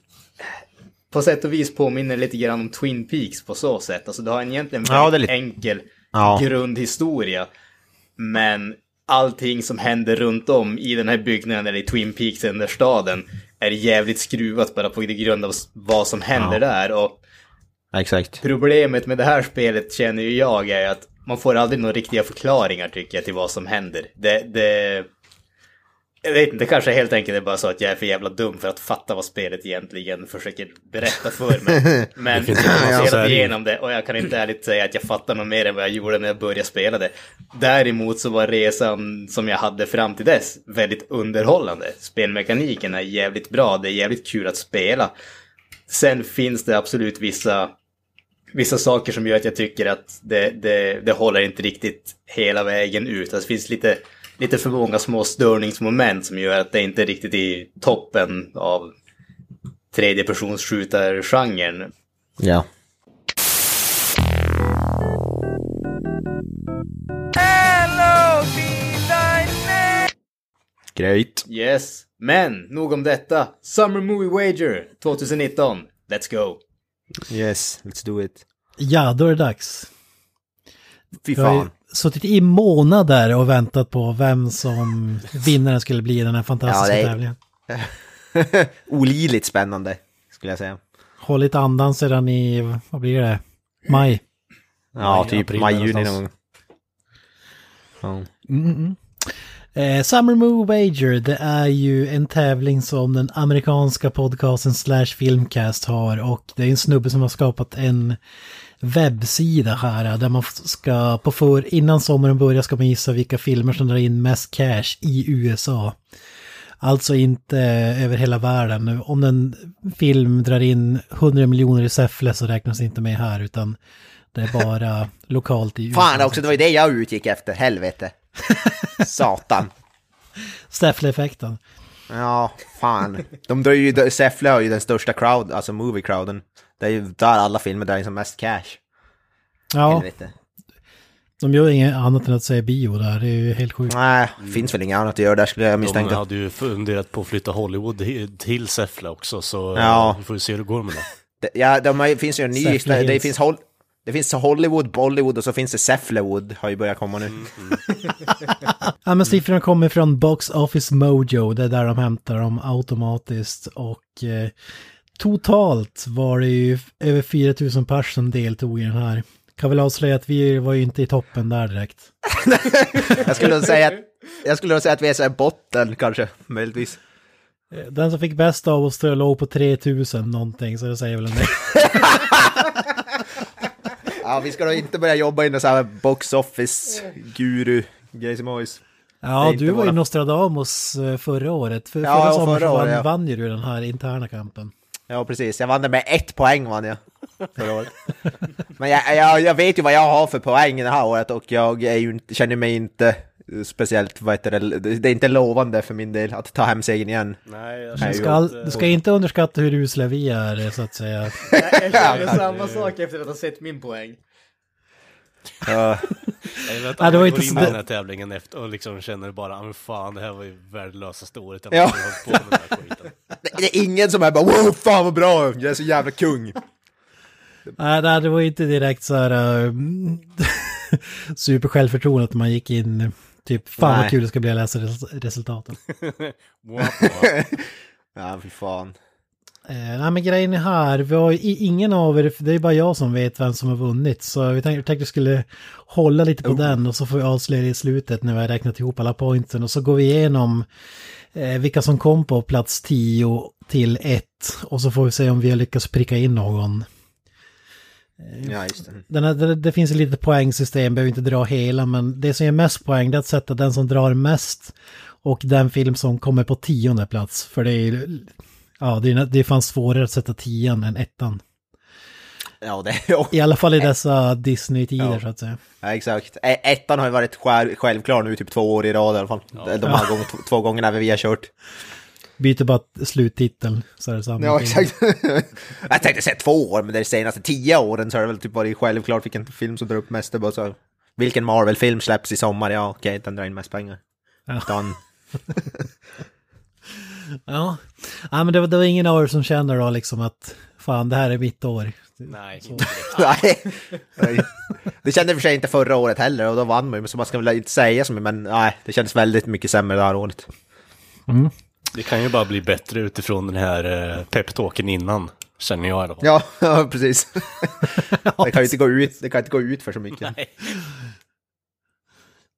S2: på sätt och vis påminner lite grann om Twin Peaks på så sätt. Alltså du har en egentligen
S3: Ja,
S2: väldigt enkel
S3: Ja.
S2: grundhistoria. Men allting som händer runt om i den här byggnaden eller i Twin Peaks, den där staden, är jävligt skruvat bara på grund av vad som händer där. Och
S3: Exakt.
S2: problemet med det här spelet känner ju jag är att man får aldrig några riktiga förklaringar tycker jag till vad som händer. Det, det, jag vet inte, det kanske helt enkelt är bara så att jag är för jävla dum för att fatta vad spelet egentligen försöker berätta för mig. Men jag har spelat igenom det och jag kan inte ärligt säga att jag fattar något mer än vad jag gjorde när jag började spela det. Däremot så var resan som jag hade fram till dess väldigt underhållande. Spelmekaniken är jävligt bra, det är jävligt kul att spela. Sen finns det absolut vissa, vissa saker som gör att jag tycker att det, det, det håller inte riktigt hela vägen ut. Alltså, det finns lite, lite för många små störningsmoment som gör att det inte är riktigt i toppen av tredjepersonsskjutargenren.
S3: Ja. Great.
S2: Yes, men nog om detta. Summer Movie Wager 2019. Let's go!
S3: Yes, let's do it.
S4: Ja, då är det dags.
S3: Fy
S4: Jag har
S3: fan.
S4: suttit i månader och väntat på vem som vinnaren skulle bli i den här fantastiska
S3: Ja, är-
S4: tävlingen.
S3: Olidligt spännande, skulle jag säga.
S4: Hållit andan sedan i, vad blir det, maj.
S3: Ja,
S1: Maj,
S3: typ
S1: april
S3: maj-juni
S1: någonstans.
S3: någon gång. Ja.
S4: Mm, mm. Eh, Summer Movie Wager, det är ju en tävling som den amerikanska podcasten Slash Filmcast har och det är en snubbe som har skapat en webbsida här där man ska på för innan sommaren börjar ska man gissa vilka filmer som drar in mest cash i USA. Alltså inte över hela världen. Om en film drar in 100 miljoner i Säffle så räknas det inte med här utan det är bara lokalt i USA.
S3: Fan också, det var ju det jag utgick efter, helvete. Satan.
S4: Säffle-effekten.
S3: Ja, fan. De drar ju, Säffle har ju den största crowd, alltså movie-crowden. Det är ju där alla filmer drar in som mest cash.
S4: Ja,
S3: Helvete.
S4: de gör inget annat än att säga bio där. Det är ju helt sjukt.
S3: Nej, finns väl inget annat att göra där skulle jag
S1: De
S3: misstänka.
S1: hade ju funderat på att flytta Hollywood till Säffle också, så
S3: Ja.
S1: vi får ju se hur det går med det.
S3: Det- Ja, de har, finns ju en ny,
S4: Säffle
S3: det finns, Hol, det finns Hollywood, Bollywood och så finns det Säfflewood, har ju börjat komma nu.
S4: Ja, men siffrorna kommer från Box Office Mojo. Det är där de hämtar dem automatiskt. Och eh, totalt var det ju över 4000 pers som deltog i den här. Kan väl avslöja att vi var ju inte i toppen där direkt.
S3: Jag skulle nog säga att, jag skulle nog säga att vi är så här botten kanske, möjligtvis.
S4: Eh, Den som fick bäst av oss tror jag låg på 3000 någonting, så det säger väl en del.
S3: Ja, vi ska då inte börja jobba i så här box office guru grejs och mojs. Det är
S4: Ja, du var ju Nostradamus eh, förra året. För,
S3: Ja,
S4: förra sommaren
S3: förra
S4: så vann,
S3: året, ja.
S4: vann ju du den här interna kampen.
S3: Ja, precis. Jag vann det med ett poäng vann jag förra året. Men jag, jag, jag vet ju vad jag har för poäng det här året och jag är ju, känner mig inte speciellt, vad heter det, det är inte lovande för min del att ta hem segern igen.
S1: Nej,
S3: Nej,
S4: Du ska, du ska inte underskatta hur usla vi är, så att säga.
S2: Jag känner samma sak efter att ha sett min poäng.
S3: Ja,
S1: Jag vet,
S4: det var inte
S1: går in i den här tävlingen efter och liksom känner bara, "Ah, men fan det här var ju värdelösaste året jag
S3: Ja.
S1: på med den här skiten.
S3: det, det är ingen som är bara wow, fan vad bra, jag är så jävla kung.
S4: Nej, nej, det var inte direkt så här uh, super självförtroende att man gick in typ fan
S3: Nej.
S4: vad kul det ska bli att läsa res- resultaten.
S3: Ja, fy fan.
S4: Eh, nej men grejen är här, vi har ju i- ingen av er, det är bara jag som vet vem som har vunnit. Så vi tänkte, tänkte vi skulle hålla lite på den och så får vi avslöja det i slutet när vi har räknat ihop alla pointsen. Och så går vi igenom eh, vilka som kom på plats 10 till 1. Och så får vi se om vi har lyckats pricka in någon.
S3: Ja, just det.
S4: Den här, det, det finns ett litet poängsystem, behöver inte dra hela, men det som ger mest poäng det är att sätta den som drar mest och den film som kommer på tionde plats. För det är ja, det är, det är fan svårare att sätta tian än ettan.
S3: Ja, det är
S4: I alla fall i dessa Disney-tider
S3: Ja.
S4: så att säga.
S3: Ja, exakt. E- Ettan har ju varit själv, självklar nu typ två år i rad i alla fall. De här gånger, två, två gångerna vi har kört.
S4: Byter bara sluttiteln så är det samma.
S3: Ja, exakt. jag tänkte säga två år, men de senaste tio åren så har det väl typ varit självklart vilken film som drar upp mest. Bara så, vilken Marvel-film släpps i sommar? Ja, okej, den drar in mest pengar.
S4: Ja.
S3: Done.
S4: Ja, ja men det var, det var ingen av er som känner då liksom att fan det här är mitt år.
S1: Nej, inte.
S3: Nej. Nej. Det kände och för sig inte förra året heller och då vann man ju, så man ska väl inte säga så mycket, men nej, det kändes väldigt mycket sämre det här året.
S1: Det kan ju bara bli bättre utifrån den här eh, peptalken innan, känner jag i alla fall.
S3: Ja, ja precis. Det kan ju inte gå ut, det kan inte gå ut för så mycket.
S1: Nej.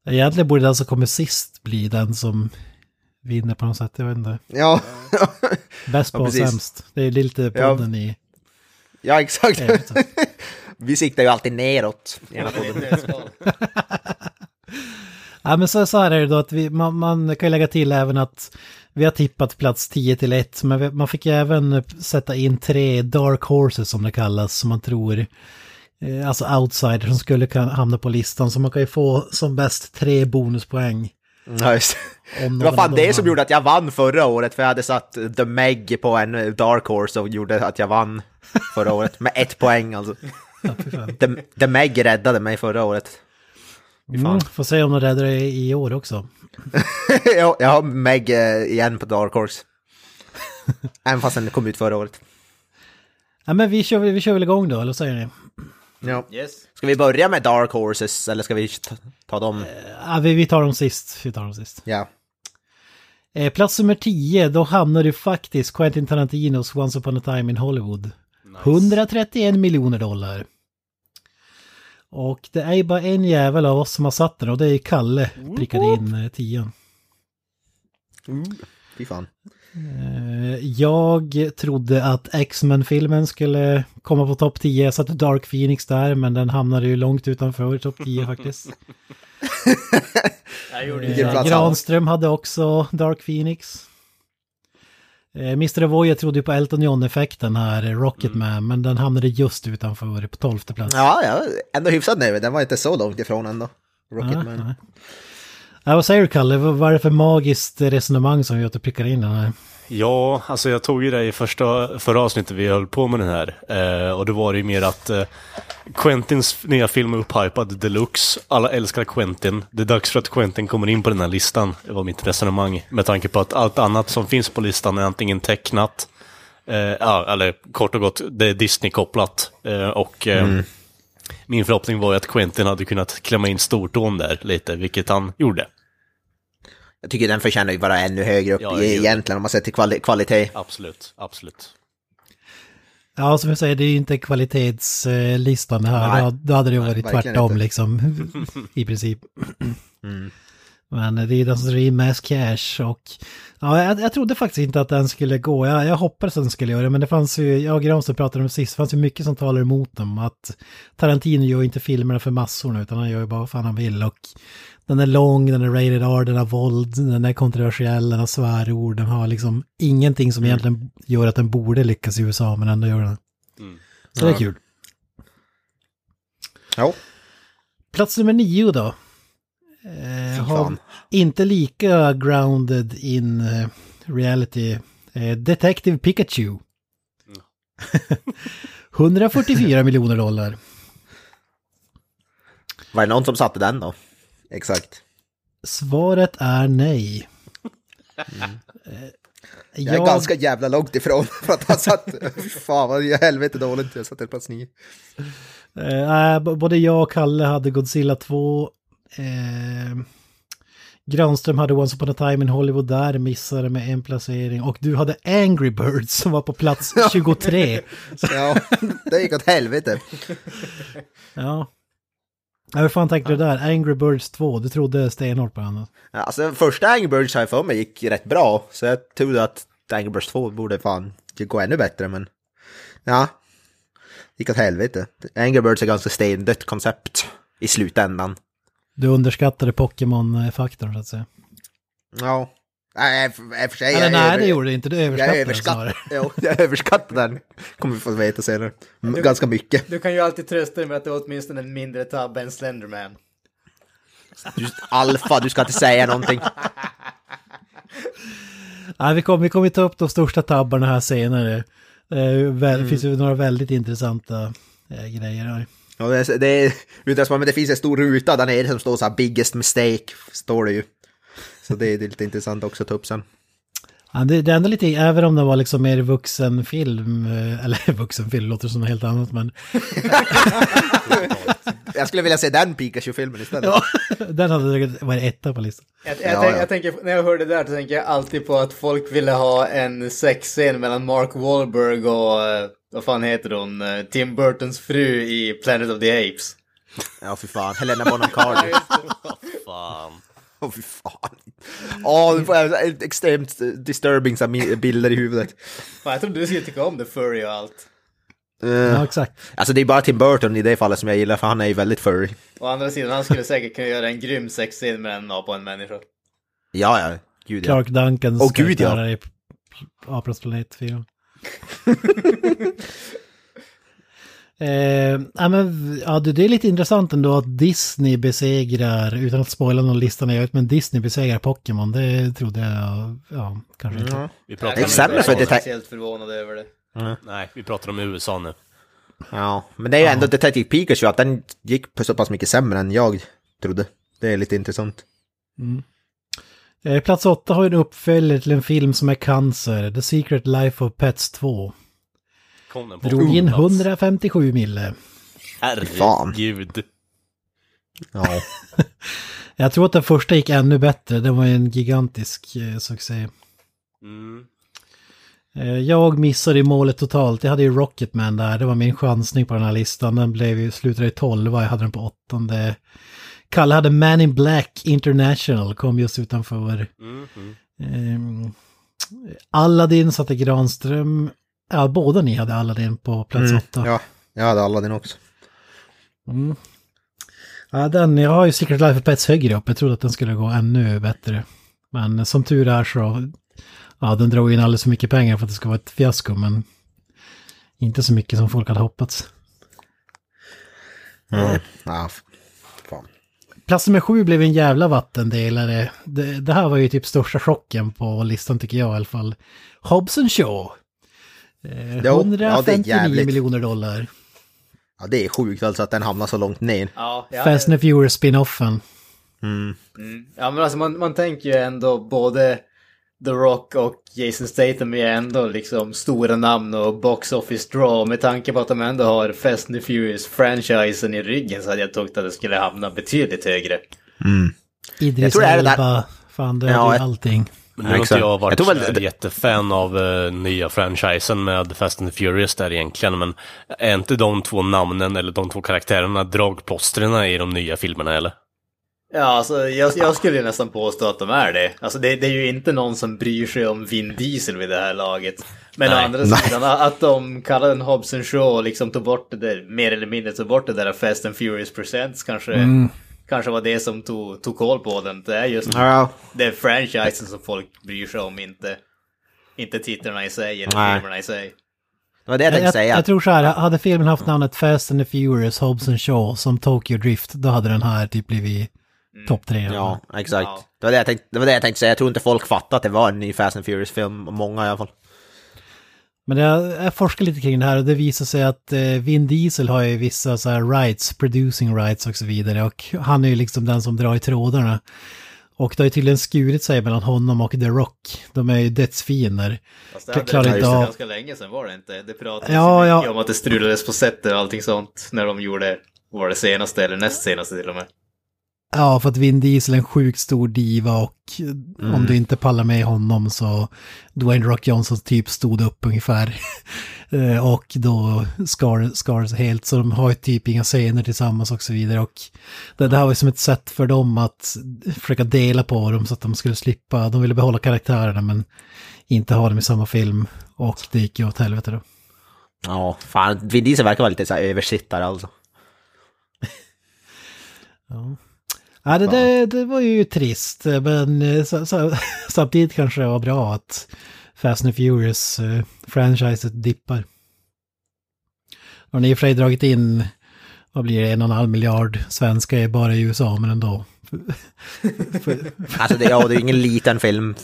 S4: Egentligen borde den som kommer sist bli den som vinner på något sätt. Jag vet inte.
S3: Ja,
S4: Bäst på
S3: Ja, precis.
S4: sämst. Det är lite
S3: Ja.
S4: podden i...
S3: ja exakt. Vi siktar ju alltid neråt. i ena podden.
S4: Ja, men så, så här är det då att vi, man, man kan ju lägga till även att vi har tippat plats 10 till 1, men vi, man fick ju även sätta in tre dark horses som det kallas, som man tror, eh, alltså outsiders som skulle kunna hamna på listan, så man kan ju få som bäst tre bonuspoäng.
S3: Ja, just. Det var fan det som gjorde att jag vann förra året, för jag hade satt The Meg på en Dark Horse och gjorde att jag vann förra året. Med ett poäng alltså. The, The Meg räddade mig förra året.
S4: Mm, får se om de räddar det i år också.
S3: jag, jag har Meg eh, igen på Dark Horse. Även fast den kom ut förra året.
S4: Ja, men vi kör, vi kör väl igång då, eller vad säger ni?
S3: Ja.
S2: Yes.
S3: Ska vi börja med Dark Horses eller ska vi ta, ta dem?
S4: Ja, vi, vi tar dem sist. Vi tar dem sist.
S3: Ja.
S4: Eh, plats nummer 10, då hamnar du faktiskt Quentin Tarantinos Once upon a time in Hollywood. 131 miljoner dollar. Och det är ju bara en jävel av oss som har satt den och det är Kalle prickade in eh, 10.
S3: Fy fan.
S4: Eh, jag trodde att X-Men-filmen skulle komma på topp 10. Jag satte Dark Phoenix där, men den hamnade ju långt utanför topp 10 faktiskt.
S2: Jag gjorde
S4: Eh, Granström hade också Dark Phoenix. Eh, Mr. Avoya trodde ju på Elton John-effekten här, eh, Rocketman, men den hamnade just utanför på tolfte plats.
S3: Ja, ja, ändå hyfsat nöjd. Den var inte så långt ifrån ändå. Rocketman.
S4: Ja, Ja, vad säger du Kalle? Vad är det för magiskt resonemang som gör att du prickar in den här?
S1: Ja, alltså jag tog ju det i första, förra avsnittet vi höll på med den här. Eh, och det var ju mer att eh, Quentins nya film är upphypad deluxe. Alla älskar Quentin. Det är dags för att Quentin kommer in på den här listan. Det var mitt resonemang. Med tanke på att allt annat som finns på listan är antingen tecknat, eh, ja, eller kort och gott, det är Disney-kopplat. Eh, och eh, min förhoppning var ju att Quentin hade kunnat klämma in stortån där lite, vilket han gjorde.
S3: Jag tycker den förtjänar ju vara ännu högre upp
S1: Ja,
S3: i, egentligen om man ser till kvali kvalitet.
S1: Absolut, absolut.
S4: Ja, som jag säger, det är ju inte kvalitetslistan här.
S3: Nej.
S4: Då, då hade det varit
S3: verkligen
S4: tvärtom
S3: inte.
S4: liksom. I princip.
S3: Mm.
S4: Men det är den som in mest cash och... Ja, jag, jag trodde faktiskt inte att den skulle gå. Jag, jag hoppades att den skulle göra det, men det fanns ju, jag och Granström pratade om det sist, det fanns ju mycket som talar emot dem. Att Tarantino gör ju inte filmerna för massorna, utan han gör ju bara vad fan han vill. Och den är lång, den är rated R, den har våld, den är kontroversiell, den har svärord, den har liksom ingenting som egentligen gör att den borde lyckas i USA, men ändå gör den. Så det är kul.
S3: Ja,
S4: Plats nummer nio då. Eh, har inte lika grounded in eh, reality. Eh, Detective Pikachu. 144 miljoner dollar.
S3: var det någon som satte den då? Exakt.
S4: Svaret är nej. Eh,
S3: Jag är ganska jävla långt ifrån för att ha satt... Fan vad i helvete dåligt jag satte plats nio.
S4: Eh, både jag och Kalle hade Godzilla 2. Eh, Granström hade Once upon a time in Hollywood där, missade med en placering. Och du hade Angry Birds som var på plats 23.
S3: Ja, det gick åt helvete.
S4: Ja. Ja, hur fan tänkte du där? Angry Birds 2, du trodde stenhårt på den.
S3: Alltså första Angry Birds har jag för mig gick rätt bra. Så jag trodde att Angry Birds 2 borde fan gå ännu bättre men... Ja. Gick åt helvete. Angry Birds är ganska stendött koncept i slutändan.
S4: Du underskattade Pokémon-faktorn så att säga.
S3: Ja. Nej, för, sig.
S4: Eller
S3: jag
S4: nej,
S3: över-
S4: det gjorde du inte. Du
S3: Jag
S4: överskattade den snarare.
S3: överskattar, jo, jag överskattar den. Kommer vi få veta senare. M- Ganska mycket.
S2: Du kan ju alltid trösta dig med att det är åtminstone en mindre tabbe än Slenderman.
S3: Du, alfa, du ska inte säga någonting.
S4: Nej, vi kommer vi kommer ta upp de största tabbarna här senare. Det väl, finns ju några väldigt intressanta eh, grejer här.
S3: Ja, det, är- det, är, utan som, men det finns en stor ruta där nere som står så här biggest mistake, står det ju. Så det är lite intressant också att ta upp sen.
S4: Ja, det, det är ändå lite, även om det var liksom mer vuxenfilm, eh, eller vuxenfilm låter som något helt annat, men
S3: Jag skulle vilja se den Pikachu-filmen istället.
S4: ja, den hade säkert varit etta på listan.
S2: Jag, jag,
S3: Ja,
S2: tänk,
S3: ja.
S2: jag tänker, när jag hör det där så tänker jag alltid på att folk ville ha en sexscen mellan Mark Wahlberg och, eh, vad fan heter hon, eh, Tim Burtons fru i Planet of the Apes.
S3: Ja, för fan. Helena Bonham Carter.
S1: fan.
S3: Åh fy fan. Åh, nu får jag extremt disturbing så här mi- bilder i huvudet.
S2: Fan, jag trodde du skulle tycka om The Furry och allt.
S3: Eh,
S4: Ja, exakt.
S3: Alltså det är bara Tim Burton i det fallet som jag gillar för han är ju väldigt furry.
S2: Å andra sidan, han skulle säkert kunna göra en grym sexscen med en apa och en människa.
S3: Ja, ja. Gud ja.
S4: Clark Duncans
S3: Åh, gud, ja.
S4: i Apornas planet 4. Eh, ja, men, ja, det är lite intressant ändå att Disney besegrar, utan att spoila någon lista när jag vet, men Disney besegrar Pokémon, det trodde jag, ja, kanske inte.
S1: Vi pratar om
S2: inte
S3: för detalj-
S2: speciellt förvånad över det.
S1: Nej, vi pratar om USA nu.
S3: Ja, men det är ju ändå Detective Pikachu att den gick på så pass mycket sämre än jag trodde. Det är lite intressant.
S4: Eh, plats 8 har ju en uppföljare till en film som är cancer, The Secret Life of Pets 2.
S1: Kom den på
S4: Drog in
S1: plats.
S4: 157 mille.
S1: Herregud.
S3: Ja.
S4: Jag tror att den första gick ännu bättre, det var en gigantisk eh, succé.
S1: Mm.
S4: Eh, Jag missade i målet totalt. Jag hade ju Rocketman där. Det var min chansning på den här listan. Den blev ju, slutade i 12 jag hade den på åttonde. Kalle hade Man in Black International, kom just utanför.
S1: Mm. Mm.
S4: Ehm, Aladdin satte Granström. Ja, båda ni hade Aladdin på plats
S3: Mm,
S4: åtta.
S3: ja, jag hade alla din också.
S4: Mm. Ja, den, jag har ju Secret Life of Pets högre upp. Jag trodde att den skulle gå ännu bättre. Men som tur är så, ja, den drog in alldeles för mycket pengar för att det ska vara ett fiasko, men inte så mycket som folk hade hoppats.
S3: Mm. Ja, fan.
S4: Plats nummer sju blev en jävla vattendelare. Det, det här var ju typ största chocken på listan tycker jag i alla fall. Hobson Shaw. Eh,
S3: Jo, ja,
S4: 159 miljoner dollar.
S3: Ja, det är sjukt alltså att den hamnar så långt ner.
S2: Ja, ja,
S4: Fast and Furious spin-offen.
S3: Mm.
S2: Mm. Ja men alltså man, man tänker ju ändå både The Rock och Jason Statham är ändå liksom stora namn och box office draw. Med tanke på att de ändå har Fast and Furious-franchisen i ryggen så hade jag trott att det skulle hamna betydligt högre.
S4: Idris
S3: det där-
S4: Elba. Fan, det
S3: Ja,
S4: är ju
S3: jag-
S4: allting.
S1: Men nu har inte jag varit
S3: Jag väl-
S1: här jättefan av uh, nya franchisen med Fast and the Furious där egentligen, men är inte de två namnen eller de två karaktärerna dragplåstren i de nya filmerna eller?
S2: Ja, alltså jag, jag skulle ju nästan påstå att de är det. Alltså det, det är ju inte någon som bryr sig om Vin Diesel vid det här laget. Men å
S1: Nej.
S2: andra sidan, att de kallar den Hobson Shaw och liksom tog bort det där, mer eller mindre tog bort det där Fast and Furious Presents kanske, kanske var det som tog, tog koll på den. Det är just
S3: Ja,
S2: det är franchisen som folk bryr sig om, inte, inte titlarna i sig eller
S3: Nej.
S2: filmerna i sig.
S3: det var det jag tänkte
S4: jag,
S3: säga.
S4: jag tror så här, hade filmen haft namnet Fast and the Furious, Hobson Shaw som Tokyo Drift, då hade den här typ blivit topp tre.
S3: Ja, exakt.
S2: Ja.
S3: Det, var det, jag tänkte, det var det jag tänkte säga. Jag tror inte folk fattade att det var en ny Fast and Furious-film. Många i alla fall.
S4: Men jag, jag forskar lite kring det här och det visar sig att eh, Vin Diesel har ju vissa så här rights, producing rights och så vidare. Och han är ju liksom den som drar i trådarna. Och det har ju tydligen skurit sig mellan honom och The Rock. De är ju dödsfiender.
S2: Fast det hade det
S4: av-
S2: ganska länge sedan var det inte. Det pratades
S4: Ja,
S2: ja,
S4: ja.
S2: mycket om att det strulades på sättet och allting sånt när de gjorde, var det senaste eller näst senaste till och med.
S4: Ja, för att Vin Diesel är en sjukt stor diva och om du inte pallar med honom så Dwayne Rock Johnson typ stod upp ungefär. Eh, och då skar, skar sig helt, så de har ju typ inga scener tillsammans och så vidare. Och det, det här var ju som ett sätt för dem att försöka dela på dem så att de skulle slippa, de ville behålla karaktärerna men inte ha dem i samma film. Och det gick ju åt helvete då.
S3: Ja, fan. Vin Diesel verkar vara lite så här översittare alltså.
S4: Ja, det, det, det var ju trist, men eh, så, så, samtidigt kanske det var bra att Fast and Furious eh, franchiset dippar. Har ni i och för sig dragit in, vad blir det, en och en halv miljard svenska är bara i USA, men ändå.
S3: Alltså det, ja, det är ingen liten film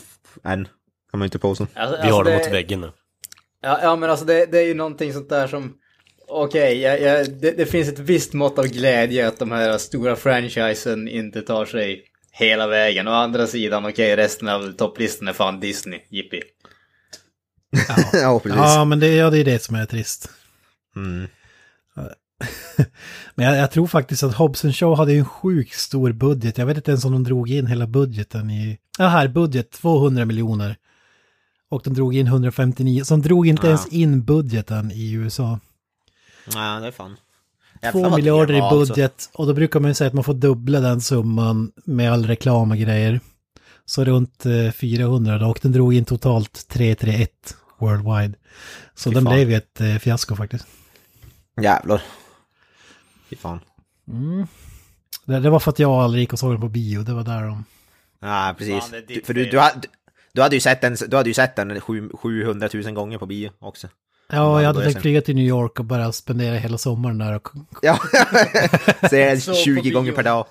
S3: än. Kan man inte påstå.
S2: Alltså,
S1: Vi har
S2: det,
S1: dem mot väggen nu.
S2: Ja, ja men alltså det, det är ju någonting sånt där som... Okej, jag, jag, det, det finns ett visst mått av glädje att de här stora franchisen inte tar sig hela vägen. Å andra sidan, okej, resten av topplistan är fan Disney, jippi.
S3: ja, precis.
S4: Ja, men det, ja, det är det som är trist.
S3: Mm.
S4: Men jag, jag tror faktiskt att Hobson Show hade en sjukt stor budget. Jag vet inte ens om de drog in hela budgeten i... Ja, här, budget 200 miljoner. Och de drog in 159, så de drog inte
S3: Ja.
S4: ens in budgeten i USA.
S3: Ja, det är fan.
S4: Två miljarder i
S3: alltså.
S4: budget och då brukar man ju säga att man får dubbla den summan med all reklam och grejer. Så runt eh, 400 då, och den drog in totalt 331 worldwide. Så
S3: Fy
S4: den
S3: fan.
S4: blev ju ett eh, fiasko faktiskt.
S3: Jävlar. Fy fan.
S4: Det, det var för att jag aldrig gick och såg den på bio, det var där de...
S3: Ja, precis.
S2: Är
S3: Du, för du, du, hade, du hade ju sett den, du hade ju sett den sju- 700 000 gånger på bio också.
S4: Ja, jag hade tänkt flyga till New York och bara spendera hela sommaren där och...
S3: Ja, den
S2: på
S3: 20
S2: bio.
S3: gånger per dag.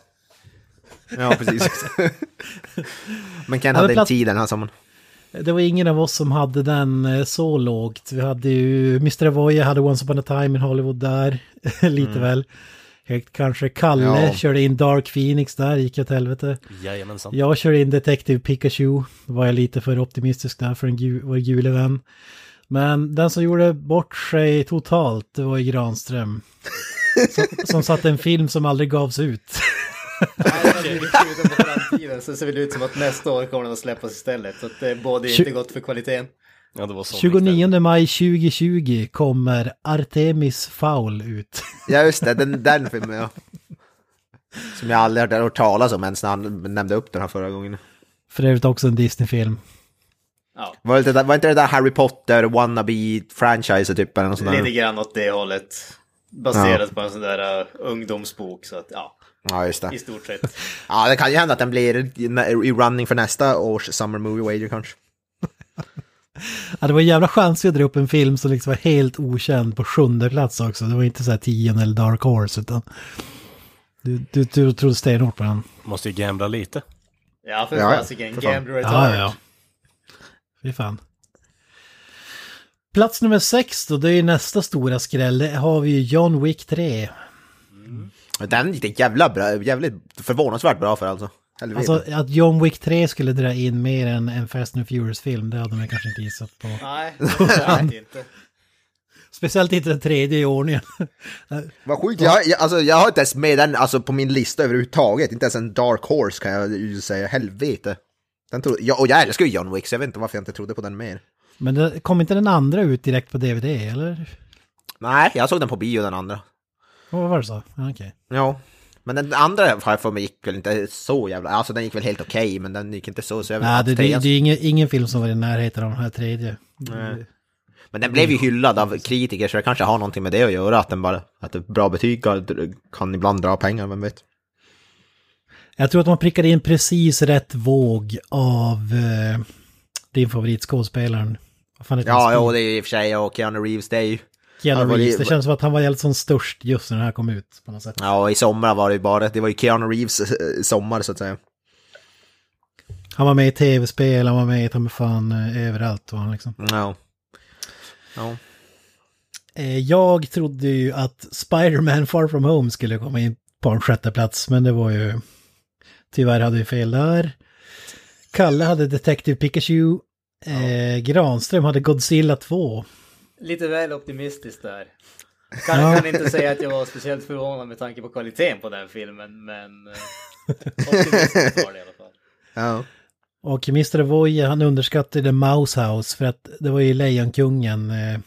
S3: Ja, precis. Men Ken hade
S4: plats-
S3: tid den här sommaren.
S4: Det var ingen av oss som hade den eh, så lågt. Vi hade ju... Mr. Avoya hade Once upon a time in Hollywood där. Lite väl. Helt kanske. Kalle
S3: Ja.
S4: körde in Dark Phoenix där, gick åt helvete.
S1: Jajamensan.
S4: Jag körde in Detective Pikachu. Var jag lite för optimistisk där för en gu, vår gule vän. Men den som gjorde bort sig totalt, det var ju Granström. som, som satte en film som aldrig gavs ut.
S2: Nej, den skjuten på framtiden så det ser väl ut som att nästa år kommer den att släppas istället. Så att det borde
S4: Tju-
S2: inte gott för kvaliteten.
S1: Ja, det var så
S4: 29 maj 2020 kommer Artemis Foul ut.
S3: Ja, just det, den, den filmen ja. Som jag aldrig hört talas om ens när han nämnde upp den här förra gången.
S4: För övrigt också en Disney-film.
S2: Ja,
S3: Var, det, där- var inte det där Harry Potter wannabe-franchise typ eller något sånt
S2: lite grann åt det hållet. Baserat på en sån där uh, ungdomsbok. Så att ja,
S3: Ja, just det.
S2: i stort sett.
S3: Ja, det kan ju hända att den blir i- running för nästa års Summer Movie Wager kanske.
S4: Ja, det var en jävla chans att dra upp en film som liksom var helt okänd på sjunde plats också. Det var inte så här tion eller Dark Horse utan... Du, du, du trodde stenhårt på den.
S1: Måste ju gambla lite.
S2: Ja, för
S3: Ja,
S2: fasiken.
S4: Ja,
S2: heart.
S4: ja, ja. Fy fan. Plats nummer sex då, det är ju nästa stora skräll. Det har vi ju John Wick 3.
S3: Den gick det jävla bra, jävligt förvånansvärt bra för alltså. Helvete.
S4: Alltså att John Wick 3 skulle dra in mer än en Fast and Furious-film, det hade man kanske inte gissat på.
S2: Nej, det inte.
S4: Speciellt inte den tredje i ordningen.
S3: Vad sjukt, jag, jag, alltså, jag har inte ens med den alltså, på min lista överhuvudtaget. Inte ens en Dark Horse kan jag ju säga, helvete. Den tro, jag, och jag älskar ju John Wick, så jag vet inte varför jag inte trodde på den mer.
S4: Men det, kom inte den andra ut direkt på DVD, eller?
S3: Nej, jag såg den på bio den andra.
S4: Vad var det så? Ja, Okej.
S3: Ja. Men den andra har jag för mig gick väl inte så jävla, alltså den gick väl helt okej, men den gick inte så, så jag
S4: Nej, det, det, det är ingen, ingen film som var i närheten av den här tredje.
S3: Nej. Men den blev ju hyllad av kritiker, så det kanske har någonting med det att göra, att den bara, att bra betyg kan ibland dra pengar, vem vet.
S4: Jag tror att man prickade in precis rätt våg av eh, din favoritskådespelaren. Fan
S3: Ja, jo, det är ju i och för sig, och Keanu Reeves, det är ju...
S4: Keanu
S3: vad det-
S4: Reeves. Det känns som att han var helt som störst just när den här kom ut på något sätt.
S3: Ja, och i sommar var det ju bara, det var ju Keanu Reeves eh, sommar så att säga.
S4: Han var med i tv-spel, han var med i ta fan eh, överallt var han liksom.
S3: Ja. Ja.
S4: Eh, jag trodde ju att Spider-Man Far From Home skulle komma in på en sjätte plats, men det var ju... Tyvärr hade vi fel där. Kalle hade Detective Pikachu. Eh, Granström hade Godzilla 2.
S2: Lite väl optimistiskt där. Kan,
S4: Ja.
S2: kan inte säga att jag var speciellt förvånad med tanke på kvaliteten på den filmen, men eh, optimistiskt var det i alla fall.
S3: Ja.
S4: Och Mr. Voje han underskattade Mouse House för att det var ju Lejonkungen. Eh,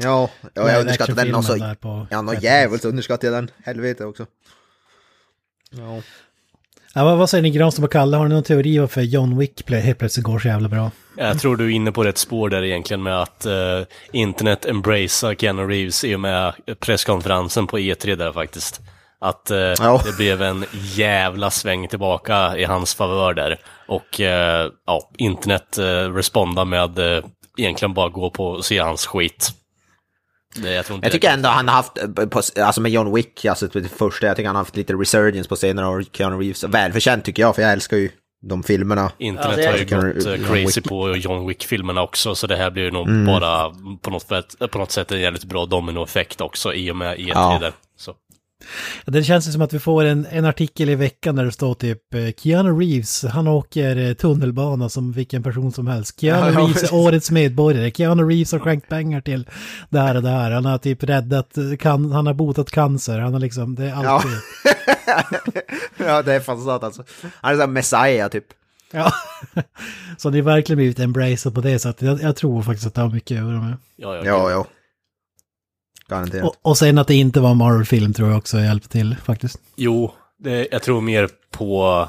S3: Ja, ja jag underskattade den också.
S4: där på
S3: Ja, något jävligt underskattade jag den. Helvete också. Ja.
S4: Ja, vad, vad säger ni Granström och Kalle? Har ni någon teori varför John Wick helt plötsligt går så jävla bra?
S1: Jag tror du är inne på rätt spår där egentligen med att eh, internet embracear Keanu Reeves i och med presskonferensen på E3 där faktiskt. Att eh,
S3: Ja.
S1: det blev en jävla sväng tillbaka i hans favör där. Och eh, ja, internet eh, respondar med eh, egentligen bara gå på och se hans skit. Det, jag tror inte
S3: Jag tycker ändå han har haft, eh, alltså med John Wick, alltså det första, jag tycker han har haft lite resurgence på senare år, Keanu Reeves. Välförtjänt tycker jag, för jag älskar ju de filmerna.
S1: Internet
S2: Alltså,
S1: har ju gått eh,
S3: John
S1: crazy
S3: Wick-
S1: på John Wick-filmerna också, så det här blir ju nog
S3: Mm.
S1: bara på något, sätt, på något sätt en jävligt bra dominoeffekt också i och med E3
S3: Ja.
S1: där.
S4: Ja, Det känns som att vi får en, en artikel i veckan där det står typ eh, Keanu Reeves, han åker eh, tunnelbana som vilken person som helst. Keanu
S3: Ja, ja,
S4: Reeves är årets medborgare. Keanu Reeves har skänkt pengar till det här och det här. Han har typ räddat, eh, kan, han har botat cancer. Han har liksom, det är alltid...
S3: ja, det är fan sant alltså. Han är såhär Messiah typ.
S4: Ja. Så det är verkligen blivit embraceat på det sättet. Jag, jag tror faktiskt att det har mycket att göra med.
S1: Ja, ja,
S3: Ja, ja. Garanterat.
S4: Och, och sen att det inte var en Marvel-film tror jag också hjälpte till faktiskt.
S1: Jo, det, jag tror mer på...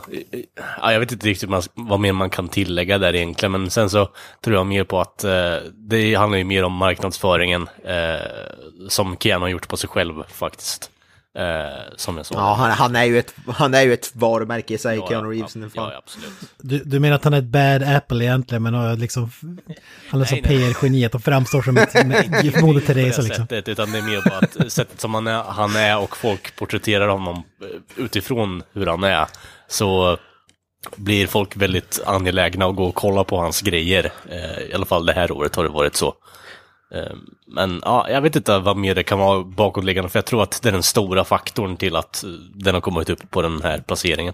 S1: Ja, jag vet inte riktigt vad, vad mer man kan tillägga där egentligen, men sen så tror jag mer på att eh, det handlar ju mer om marknadsföringen eh, som Keanu har gjort på sig själv faktiskt. Eh, som jag sa.
S3: Ja, han, han, är ju ett, han är ju ett varumärke i sig,
S1: Ja,
S3: Keanu Reeves.
S1: ja, ja, absolut.
S4: Du, du menar att han är ett bad apple egentligen, men har liksom... Han är som
S1: nej.
S4: PR-geniet och framstår som ett Moder Teresa
S1: det
S4: liksom.
S1: sättet, utan det är mer bara att sättet som han är, han är och folk porträtterar honom eh, utifrån hur han är, så blir folk väldigt angelägna att gå och kolla på hans grejer. Eh, I alla fall det här året har det varit så. Eh, Men ja, jag vet inte vad mer det kan vara bakåtliggande, för jag tror att det är den stora faktorn till att eh, den har kommit upp på den här placeringen.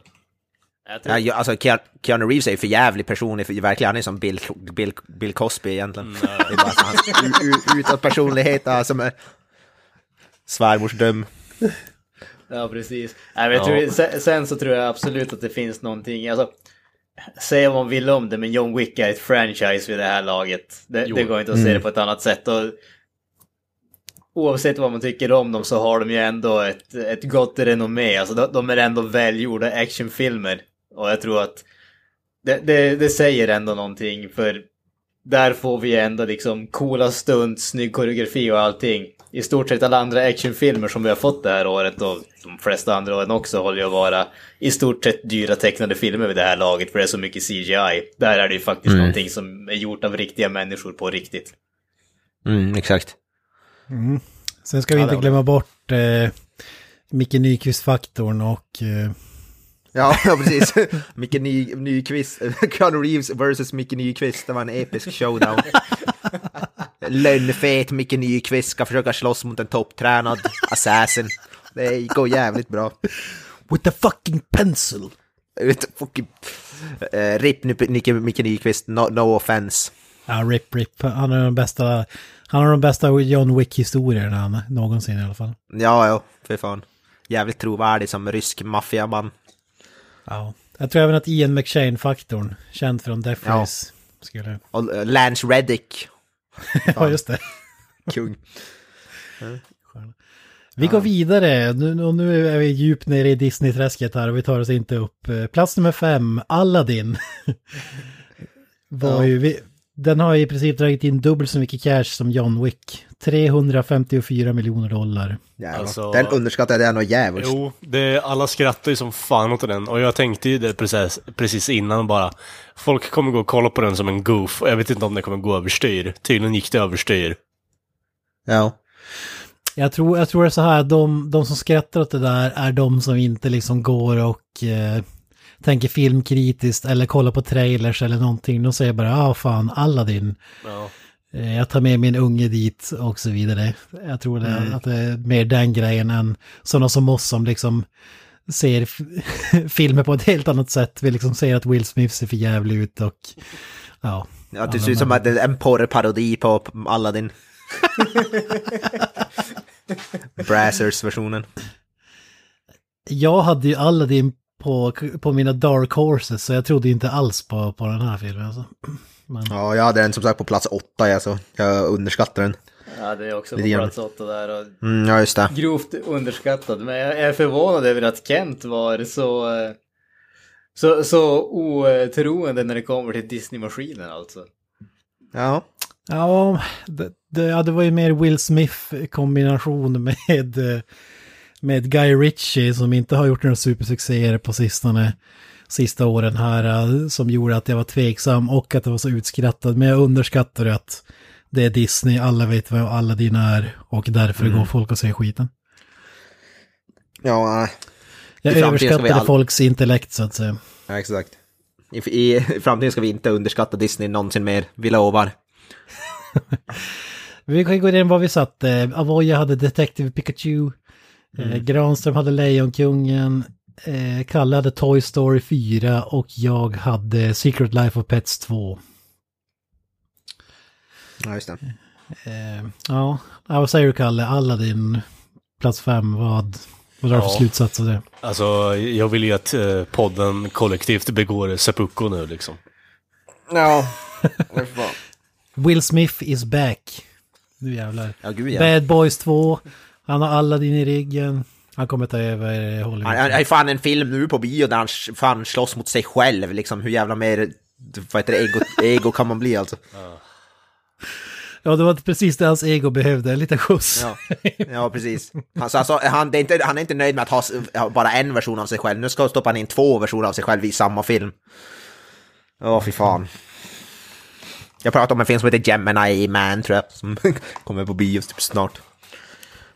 S2: Jag tror,
S3: Ja, alltså Keanu, Reeves är ju för jävlig person, för, verkligen, han är som Bill, Bill, Bill Cosby egentligen. Det är bara hans u- u- utåt personlighet ja, som är svärmorsdöm.
S2: Ja, precis. Nej, men
S1: Ja.
S2: tror, sen, sen så tror jag absolut att det finns någonting, alltså, säga vad man vill om det, men John Wick är ett franchise vid det här laget. Det, det går inte att se det på ett annat sätt. Och, oavsett vad man tycker om dem så har de ju ändå ett, ett gott renommé. Alltså, de, de är ändå välgjorda actionfilmer. Och jag tror att det, det, det säger ändå någonting, för där får vi ändå liksom coola stunt, snygg koreografi och allting. I stort sett alla andra actionfilmer som vi har fått det här året och de flesta andra åren också håller ju att vara i stort sett dyra tecknade filmer vid det här laget för det är så mycket CGI. Där är det ju faktiskt någonting som är gjort av riktiga människor på riktigt.
S3: Mm, exakt.
S4: Sen ska vi inte glömma bort eh, Micke Nyqvist-faktorn och... Eh,
S3: Ja, ja precis. Micke Ny, Nyqvist, Keanu Reeves versus Micke Nyqvist, det var en episk showdown. Lönnfet Micke Nyqvist ska försöka slåss mot en topptränad assassin. Det går jävligt bra.
S4: with the fucking pencil!
S3: Ut- fucking- eh, RIP Micke, Nyqvist, no, no offense.
S4: Ja, rip, rip. Han är den bästa... Han har de bästa John Wick-historierna någonsin i alla fall.
S3: Ja, ja, för fan. Jävligt trovärdig som rysk maffiaman.
S4: Ja. Jag tror även att Ian McShane-faktorn, känd från Death
S3: Ja.
S4: Race, skulle...
S3: Och eh, Lance Reddick,
S4: Ja, just det.
S3: kung.
S4: Vi går vidare, nu, och nu är vi djupt nere i Disney-träsket här och vi tar oss inte upp. Eh, Plats nummer fem, Aladdin. Var ju, vi, den har i princip dragit in dubbelt så mycket cash som John Wick. 354 miljoner dollar.
S3: Jävlar.
S1: Alltså-
S3: Den underskattade jag nog jävligt.
S1: Jo, det, alla skrattar ju som fan åt den. Och jag tänkte ju det precis, precis innan bara. Folk kommer gå och kolla på den som en goof. Och jag vet inte om det kommer gå överstyr. Tydligen gick det överstyr.
S3: Ja.
S4: Jag tror, jag tror det är så här, de, de som skrattar åt det där är de som inte liksom går och eh, tänker filmkritiskt eller kollar på trailers eller någonting. De säger bara, ja ah, fan, Aladdin.
S1: Ja.
S4: Eh, Jag tar med min unge dit och så vidare. Jag tror det,
S1: Mm.
S4: att det är mer den grejen än sådana som oss som liksom ser filmer på ett helt annat sätt. Vi liksom säger att Will Smith ser för jävlig ut och ja.
S3: Ja, det ser ut som att det är en porrparodi på Aladdin. Brazzers-versionen.
S4: Jag hade ju Aladdin på, på mina Dark Horses så jag trodde inte alls på, på den här filmen. Alltså. Men,
S3: Ja, jag hade den som sagt på plats åtta, alltså. jag underskattar den.
S2: Ja, det är också på
S3: Lite grann.
S2: plats åtta där. Och
S3: Mm, ja, just det.
S2: grovt underskattad. Men jag är förvånad över att Kent var så, eh, så, så otroende när det kommer till Disney-maskinen alltså.
S3: Ja.
S4: ja, det, det, ja, det var ju mer Will Smith i kombination med, eh, med Guy Ritchie som inte har gjort några supersuccéer på sistone. Sista åren här eh, som gjorde att jag var tveksam och att det var så utskrattad. Men jag underskattar att det är Disney, alla vet vad Aladdin är och därför går folk och ser skiten.
S3: Ja, nej.
S4: Jag överskattade
S3: all-
S4: folks intellekt så att säga.
S3: ja, exakt. I, I i framtiden ska vi inte underskatta Disney någonsin mer, vi lovar.
S4: Vi kan gå in vad vi satt. Eh, Avoya hade Detective Pikachu. Eh, Granström hade Lejonkungen. Eh, Kalle hade Toy Story 4 och jag hade Secret Life of Pets 2.
S3: Ja, just det.
S4: Eh, ja, vad säger du Kalle? Aladdin, plats 5, vad, vad drar du för
S1: Ja.
S4: slutsats av det?
S1: Alltså, jag vill ju att eh, podden kollektivt begår seppuku nu liksom.
S3: Ja.
S4: Will Smith is back. nu jävlar.
S3: Ja, gud ja.
S4: Bad Boys 2, han har Aladdin i ryggen. Han kommer ta över Hollywood.
S3: Han han är fan en film nu på bio där han fan slåss mot sig själv, liksom hur jävla mer, vad heter det, ego, ego kan man bli alltså.
S4: Ja, det var precis det hans ego behövde, en liten skjuts.
S3: Ja, ja precis. Alltså, alltså, han, det är inte, han är inte nöjd med att ha bara en version av sig själv, nu ska stoppa han in två versioner av sig själv i samma film. Åh, fy fan. Jag pratar om en film som heter Gemini Man, tror jag, som kommer på bio typ snart.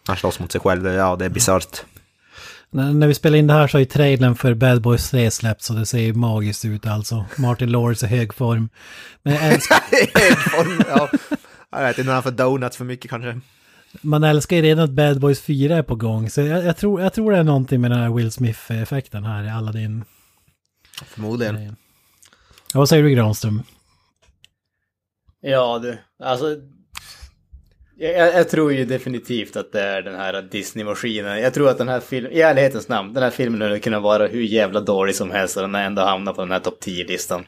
S3: Han slåss mot sig själv, ja det är bisarrt.
S4: När, vi spelar in det här så har ju trailern för Bad Boys 3 släppts och det ser ju magiskt ut alltså. Martin Lawrence i hög form. Men jag älskar,
S3: ja. Jag vet inte, han får donuts för mycket kanske.
S4: man älskar ju redan att Bad Boys 4 är på gång. Så jag, jag, tror, jag tror det är någonting med den här Will Smith-effekten här i Aladdin.
S3: Förmodligen.
S4: Ja, vad säger du Granström?
S2: Ja, du. Alltså... Jag, jag, tror ju definitivt att det är den här Disney-maskinen. Jag tror att den här filmen, i ärlighetens namn, den här filmen hade kunnat vara hur jävla dålig som helst och den har ändå hamnat på den här topp 10-listan.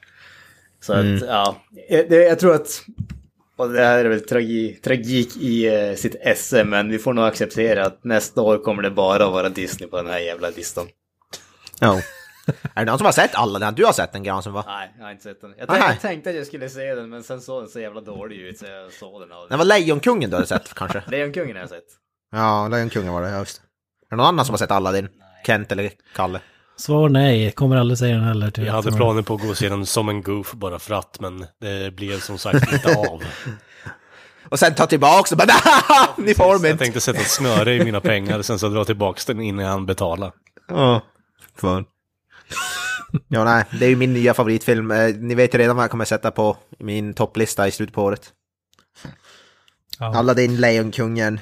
S2: Så att, ja. Jag, jag tror att... Och det här är väl tragi, tragik i eh, sitt esse, men vi får nog acceptera att nästa år kommer det bara att vara Disney på den här jävla listan.
S3: Ja. Är det någon som har sett alla den? Du har sett den Granström va?
S2: Nej, jag har inte sett den. Jag, tänkte, jag tänkte att jag skulle se den, men sen såg den så jävla dålig ut så jag såg den aldrig.
S3: Den var Lejonkungen du hade sett kanske?
S2: Lejonkungen har jag sett.
S3: Ja, Lejonkungen var det, ja, just det. Är det någon annan som har sett Aladdin? Kent eller Kalle?
S4: Svar nej, kommer aldrig säga den heller. Till,
S1: Jag hade planer på att gå och se den som en goof bara för att, men det blev som sagt inte av.
S3: Och sen ta tillbaks och bara ni får mig
S1: Jag tänkte sätta ett snöre i mina pengar, sen så dra tillbaka den innan jag hann betala.
S3: Ja, fan. Ja, nej, det är ju min nya favoritfilm. Eh, Ni vet ju redan vad jag kommer sätta på min topplista i slutet på året.
S4: Ja.
S3: Aladdin, Lejonkungen.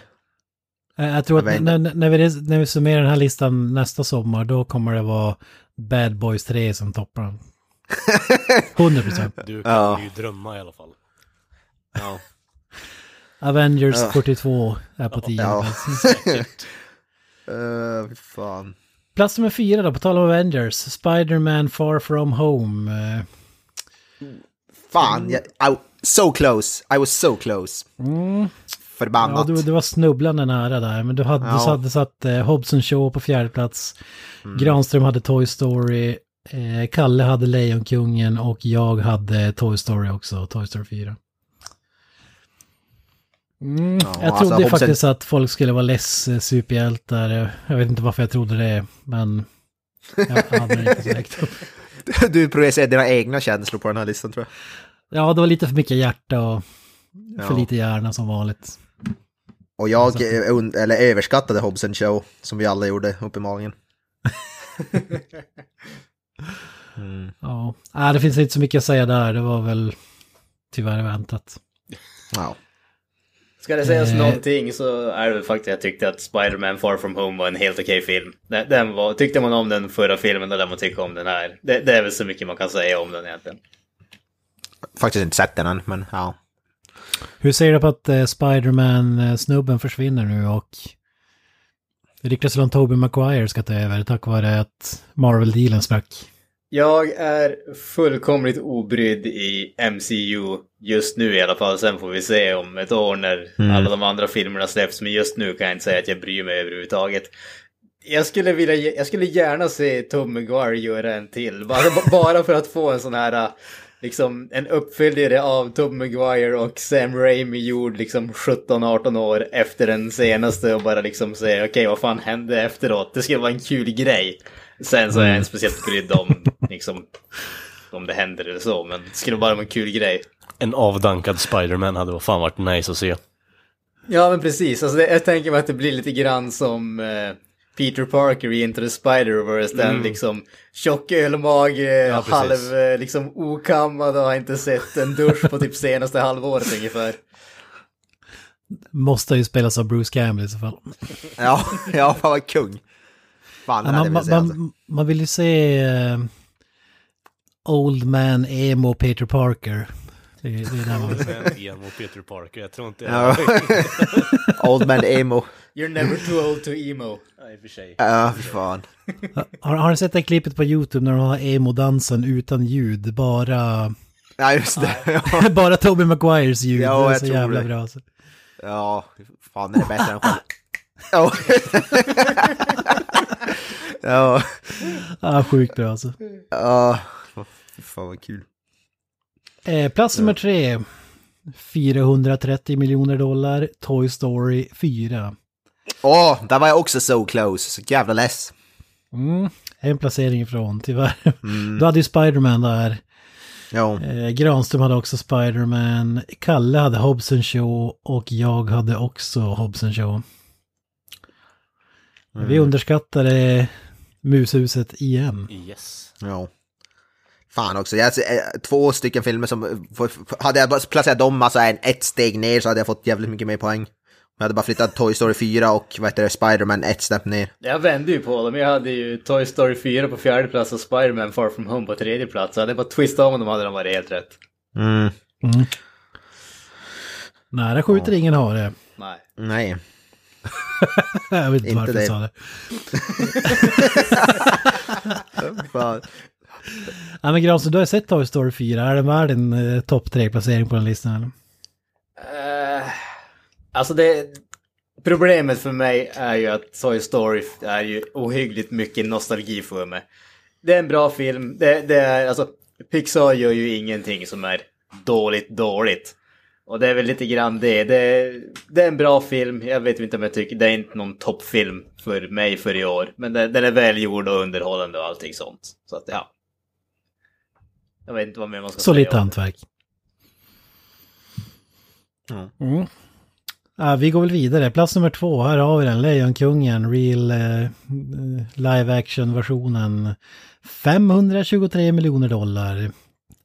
S4: Eh, Jag tror att när, när, vi, när vi summerar den här listan nästa sommar, då kommer det vara Bad Boys 3 som toppar den. 100 procent.
S1: Du kan
S3: Ja.
S1: ju drömma i alla fall.
S3: Ja.
S4: Avengers
S3: Ja.
S4: 42 är på 10.
S3: Ja. Uh, fy fan.
S4: Plats nummer fyra då, på tal om Avengers. Spider-Man Far From Home.
S3: Fan, jag, I, so close. I was so close.
S4: Mm. Ja,
S3: Förbannat.
S4: du, du var snubblande nära där, men du hade,
S3: Ja.
S4: du hade satt eh, Hobson Show på fjärde plats. Granström hade Toy Story. Eh, Kalle hade Lejonkungen och jag hade Toy Story också, Toy Story 4. Mm,
S3: Ja,
S4: jag
S3: alltså,
S4: trodde
S3: Hobson-
S4: faktiskt att folk skulle vara less eh, superhjältar. Jag vet inte varför jag trodde det, men jag hade inte så högt upp.
S3: Du projicerar dina egna känslor på den här listan tror jag.
S4: Ja, det var lite för mycket hjärta och för
S3: Ja.
S4: lite hjärna som vanligt.
S3: Och jag eh, eller överskattade Hobson Show, som vi alla gjorde, uppenbarligen.
S4: Ja, Nej, det finns inte så mycket att säga där. Det var väl tyvärr väntat.
S3: Ja.
S2: Ska det sägas
S4: Eh.
S2: någonting så är det faktiskt att jag tyckte att Spider-Man Far From Home var en helt okej film. Den, den var, tyckte man om den förra filmen, då lär man tycka om den här. Det, det är väl så mycket man kan säga om den egentligen.
S3: Faktiskt inte sett den än, men ja.
S4: Hur ser du på att eh, Spiderman-snubben försvinner nu och det ryktas väl om Tobey Maguire ska ta över tack vare att Marvel-dealen sprack.
S2: Jag är fullkomligt obrydd i MCU just nu i alla fall. Sen får vi se om ett år när alla de andra filmerna släpps. Men just nu kan jag inte säga att jag bryr mig överhuvudtaget. Jag skulle, vilja, jag skulle gärna se Tom Maguire göra en till. Bara, bara för att få en sån här, liksom en uppföljare av Tom Maguire och Sam Raimi gjord liksom 17-18 år efter den senaste och bara liksom säga okej vad fan hände efteråt? Det skulle vara en kul grej. Sen så är jag inte speciellt brydd om liksom om det händer eller så, men det skulle bara vara en kul grej.
S1: En avdankad Spiderman hade fan varit nice att se.
S2: Ja, men precis. Alltså, det, jag tänker mig att det blir lite grann som eh, Peter Parker i Into the Spider-Verse. Den liksom tjock ölmage,
S1: Ja,
S2: halv eh, liksom okammad och har inte sett en dusch på typ senaste halvåret ungefär.
S4: Måste ju spelas av Bruce Campbell i så fall.
S3: Ja, ja, fan vad kung. Fan,
S4: Ja, man,
S3: jag
S4: man,
S3: alltså.
S4: man, man vill ju se eh, Old Man Emo Peter Parker. Det, är- det är där man vill se.
S1: Mot Peter Parker, jag tror inte...
S3: Ja. Old Man Emo.
S2: You're never too old to emo.
S1: Ja, i och för sig.
S3: Ja, fy fan.
S4: Har, har du sett det klippet på YouTube när de har emo-dansen utan ljud? Bara,
S3: Ja, just det.
S4: Bara Tobey Maguires ljud.
S3: Ja,
S4: det är
S3: jag
S4: så jävla
S3: det.
S4: bra. Alltså.
S3: Ja, fan är det bättre än själv? Ja. ja.
S4: Ja, sjukt bra alltså.
S3: Ja. Fan vad kul.
S4: Eh, plats nummer tre. 430 miljoner dollar. Toy Story 4.
S3: Åh, där var jag också so close. Så jävla less.
S4: Mm, en placering ifrån, tyvärr. Du hade ju Spiderman där.
S3: Ja.
S4: Eh, Granström hade också Spiderman. Kalle hade Hobson Show och jag hade också Hobson Show. Vi underskattade Mushuset igen.
S1: Yes.
S3: Ja. Fan också, jag, eh, två stycken filmer som, hade jag bara placerat dem alltså en, ett steg ner så hade jag fått jävligt mycket mer poäng. Jag hade bara flyttat Toy Story 4 och vad heter det, Spider-Man ett snäpp ner.
S2: Jag vände ju på dem. Jag hade ju Toy Story 4 på fjärde plats och Spider-Man Far From Home på tredje plats. Så hade jag bara twistat om dem hade de varit helt rätt.
S3: Mm.
S4: Nära skjuter ingen hare.
S2: Nej.
S3: Nej.
S4: Jag vet inte,
S3: Inte
S4: varför
S3: det.
S4: jag sa det.
S3: Fan.
S4: Ja, men Granström, du har sett Toy Story 4. Är den värd en eh, topp 3-placering på den listan? Eller?
S2: Eh, alltså det... Problemet för mig är ju att Toy Story är ju ohyggligt mycket nostalgi för mig. Det är en bra film. Det, det är, alltså, Pixar gör ju ingenting som är dåligt dåligt. Och det är väl lite grann det. Det, det är en bra film. Jag vet inte om jag tycker det är inte någon toppfilm för mig för i år. Men det, den är välgjord och underhållande och allting sånt. Så att ja. Jag vet inte vad mer man ska
S4: Solitt
S2: säga. om det.
S4: hantverk. Mm. Ja, vi går väl vidare. Plats nummer två, här har vi den. Lejonkungen, real eh, eh, live action versionen. 523 miljoner dollar.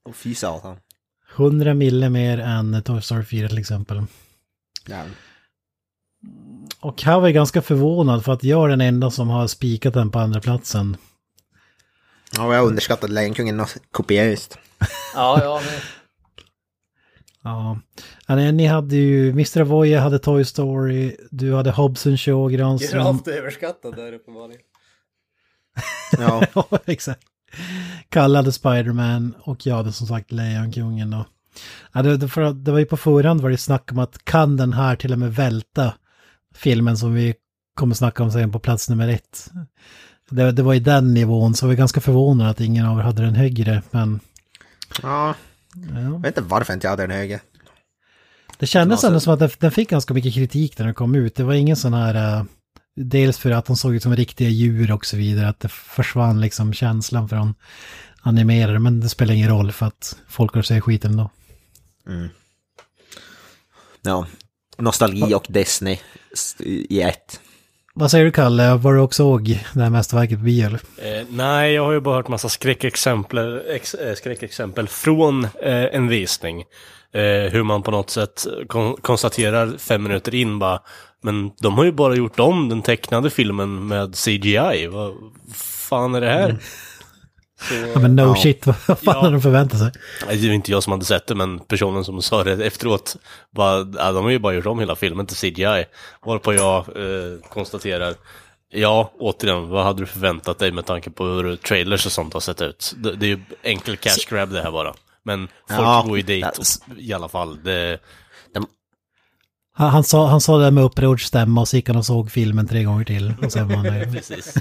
S3: Åh fy satan.
S4: 100 mille mer än Toy Story 4 till exempel.
S3: Jävlar.
S4: Och här var jag ganska förvånad för att jag är den enda som har spikat den på andra platsen.
S3: Ja, jag underskattade Lejonkungen kopiöst.
S2: Ja, ja. Men...
S4: Ja, Ja, nej, ni hade ju, Mr. Avoya hade Toy Story, du hade Hobson Show, Granström.
S2: Gravt överskattad där uppenbarligen.
S3: Ja.
S4: Ja, exakt. Kalle hade Spiderman och jag hade som sagt Lejonkungen då. Ja, det, det, det var ju på förhand var det snack om att kan den här till och med välta filmen som vi kommer snacka om sen på plats nummer ett. Det, det var i den nivån så vi är ganska förvånade att ingen av er hade den högre. Men
S3: ja.
S4: ja.
S3: Jag vet inte varför inte jag hade den högre.
S4: det kändes
S3: Alltså-
S4: ändå som att den, den fick ganska mycket kritik när den kom ut. Det var ingen sån här... dels för att de såg ut som riktiga djur och så vidare. Att det försvann liksom känslan från animerade. Men det spelar ingen roll för att folk har sig skiten ändå.
S3: Ja. Nostalgi och Disney i ett.
S4: Vad säger du Kalle? Var du också såg det här mästerverket på bio?
S1: Eh, nej, jag har ju bara hört massa skräckexempel, ex, eh, skräckexempel från eh, en visning. Eh, hur man på något sätt kon konstaterar fem minuter in bara, men de har ju bara gjort om den tecknade filmen med CGI. Vad fan är det här? Så,
S4: Ja men no
S3: Ja.
S4: shit, vad fan
S1: Ja.
S4: hade de förväntat sig?
S1: Det är inte jag som hade sett det, men personen som sa det efteråt, bara, ja, de har ju bara gjort om hela filmen till CGI. Varpå jag eh, konstaterar, ja, återigen, vad hade du förväntat dig med tanke på hur trailers och sånt har sett ut? Det, det är ju enkel cash grab det här bara. Men folk
S3: Ja,
S1: går ju dit i alla fall. Det,
S4: Han, han, sa, han sa det med upprörd stämma och så gick han och såg filmen tre gånger till. Och sen var han nöjd.
S1: precis.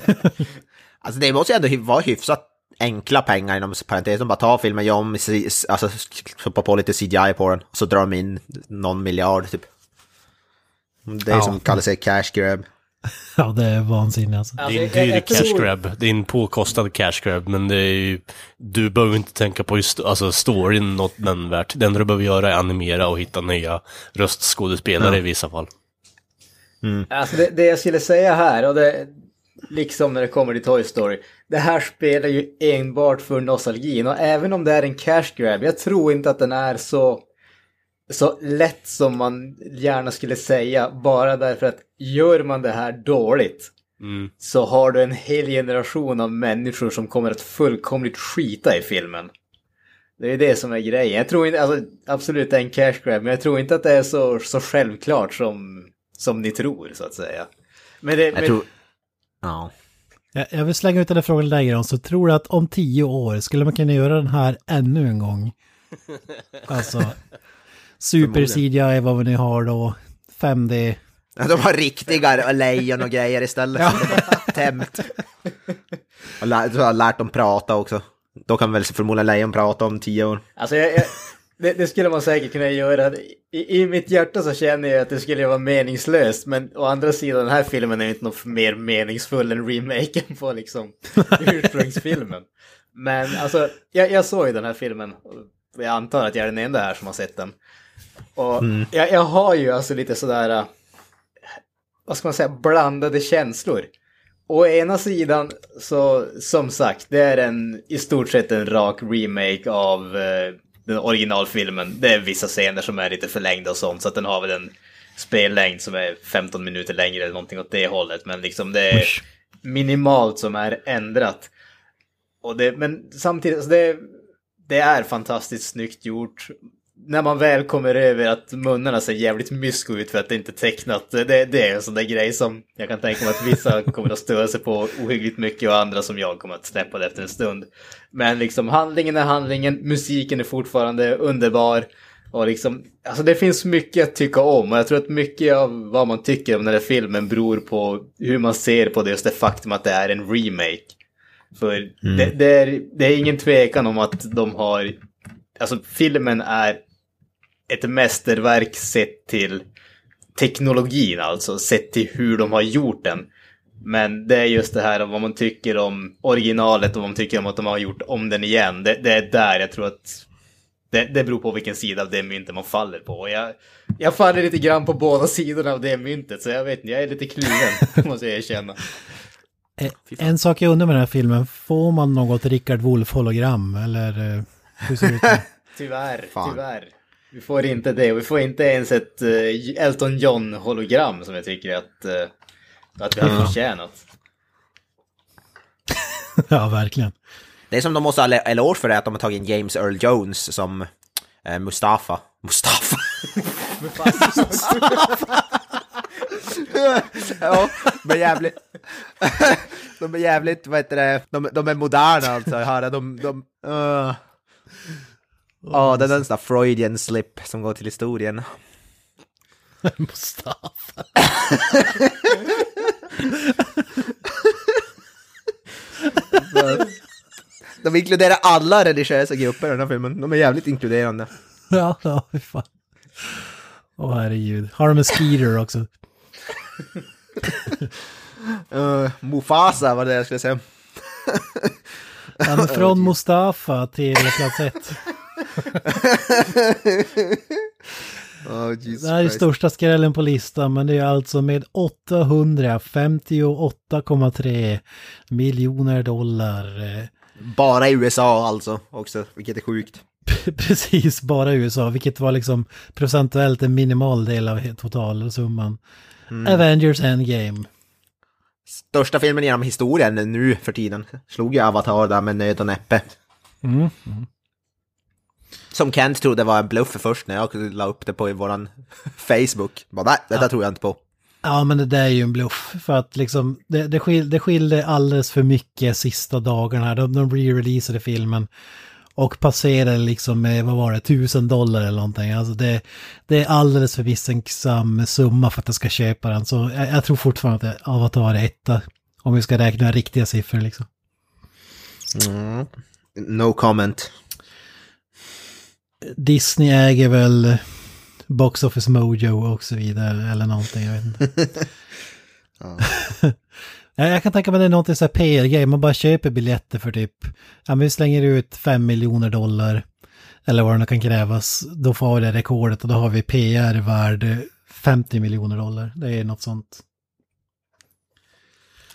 S3: Alltså det måste ju ändå vara hyfsat enkla pengar inom parentes. De bara tar filmen, gör om, alltså stoppar på lite CGI på den. Och så drar de in någon miljard typ. Det är
S4: Ja.
S3: som kallar sig cash grab.
S4: Ja, det är vansinnigt alltså.
S1: Det är en dyr cash grab, det är en påkostad cash grab, men det är ju, du behöver inte tänka på just, alltså storyn något nämnvärt. Det enda du behöver göra är animera och hitta nya röstskådespelare i vissa fall.
S2: Alltså det, det jag skulle säga här, och det, liksom när det kommer till Toy Story, det här spelar ju enbart för nostalgin. Och även om det är en cash grab, jag tror inte att den är så, så lätt som man gärna skulle säga. Bara därför att gör man det här dåligt
S1: Mm.
S2: så har du en hel generation av människor som kommer att fullkomligt skita i filmen. Det är det som är grejen. Jag tror inte, alltså absolut det är en cash grab, men jag tror inte att det är så, så självklart som, som ni tror så att säga. Men det,
S3: Jag
S2: men,
S3: tror... Ja.
S4: Jag, vill slänga ut den här frågan dig Gran, så tror du att om tio år skulle man kunna göra den här ännu en gång? Alltså, super CGI vad vi nu har då, 5D.
S3: De har riktiga lejon och grejer istället. Tämt. Och lä- så har jag lärt dem prata också. Då kan väl förmodligen lejon prata om tio år.
S2: Alltså jag, jag, det, det skulle man säkert kunna göra. I, I mitt hjärta så känner jag att det skulle vara meningslöst. Men å andra sidan, den här filmen är inte något mer meningsfull än remaken på liksom ursprungsfilmen. Men alltså, jag, jag såg ju den här filmen. Jag antar att jag är den enda här som har sett den. Och jag, jag har ju alltså lite sådär, äh, vad ska man säga, blandade känslor. Å ena sidan så, som sagt, det är en i stort sett en rak remake av eh, den originalfilmen. Det är vissa scener som är lite förlängda och sånt, så att den har väl en spellängd som är 15 minuter längre eller någonting åt det hållet. Men liksom det är minimalt som är ändrat. Och det, men samtidigt, alltså det, det är fantastiskt snyggt gjort. När man väl kommer över att munnarna ser jävligt mysko ut för att det inte är tecknat. Det, det är en sån där grej som jag kan tänka mig att vissa kommer att störa sig på ohyggligt mycket och andra som jag kommer att släppa det efter en stund. Men liksom handlingen är handlingen, musiken är fortfarande underbar. Och liksom, alltså det finns mycket att tycka om och jag tror att mycket av vad man tycker om den här filmen beror på hur man ser på det, just det faktum att det är en remake. För det, det, är, det är ingen tvekan om att de har... Alltså filmen är ett mästerverk sett till teknologin alltså, sett till hur de har gjort den. Men det är just det här om vad man tycker om originalet och vad man tycker om att de har gjort om den igen. Det, det är där jag tror att det, det beror på vilken sida av det myntet man faller på. Jag, jag faller lite grann på båda sidorna av det myntet, så jag vet inte, jag är lite kluven, måste jag erkänna.
S4: Eh, En sak jag undrar med den här filmen, får man något Rickard Wolff-hologram eller eh, hur ser det ut?
S2: Tyvärr,
S3: Fan.
S2: tyvärr. Vi får inte det. Och vi får inte ens ett eh, Elton John-hologram som jag tycker att, eh, att vi har förtjänat.
S4: ja, verkligen.
S3: Det är som de måste ha eloge för det att de har tagit in James Earl Jones som eh, Mustafa. Mustafa? ja, de är jävligt... de är jävligt, vad heter det, de, de är moderna alltså. Jag hör, de... de uh. Ja, det är en sån där Freudian slip som går till historien.
S4: Mustafa.
S3: De inkluderar alla religiösa grupper i den här filmen. De är jävligt inkluderande.
S4: Ja, ja, fy fan. Åh herregud. Har de en Skeeter också?
S3: Uh, Mufasa var det jag skulle säga.
S4: Ja, men från Mustafa till plats ett.
S3: Oh,
S4: Det här är största skrällen på listan, men det är alltså med 858,3 miljoner dollar.
S3: Bara i USA alltså också, vilket är sjukt.
S4: Precis, bara USA, vilket var liksom procentuellt en minimal del av totalsumman. Avengers Endgame.
S3: Största filmen genom historien nu för tiden. Slog ju Avatar där med nöd och näppe.
S4: Mm.
S3: Som Kent trodde var en bluff först när jag la upp det på våran Facebook. Bara, nej, detta tror jag inte på.
S4: Ja, men det där är ju en bluff. För att liksom, det, det, skil, det skilde alldeles för mycket sista dagarna. De, de re-releasade filmen. Och passerade liksom med, vad var det, tusen dollar eller någonting. Alltså det, det är alldeles för misstänksam summa för att jag ska köpa den. Så jag, jag tror fortfarande att Avatar är etta. Om vi ska räkna riktiga siffror liksom.
S3: Mm. No comment.
S4: Disney äger väl Box Office Mojo och så vidare eller någonting, jag vet inte. Ja, jag kan tänka mig det är någonting så här PR-grej, man bara köper biljetter för typ, ja men vi slänger ut 5 miljoner dollar, eller vad det nu kan krävas, då får vi det rekordet och då har vi PR värd 50 miljoner dollar. Det är något sånt.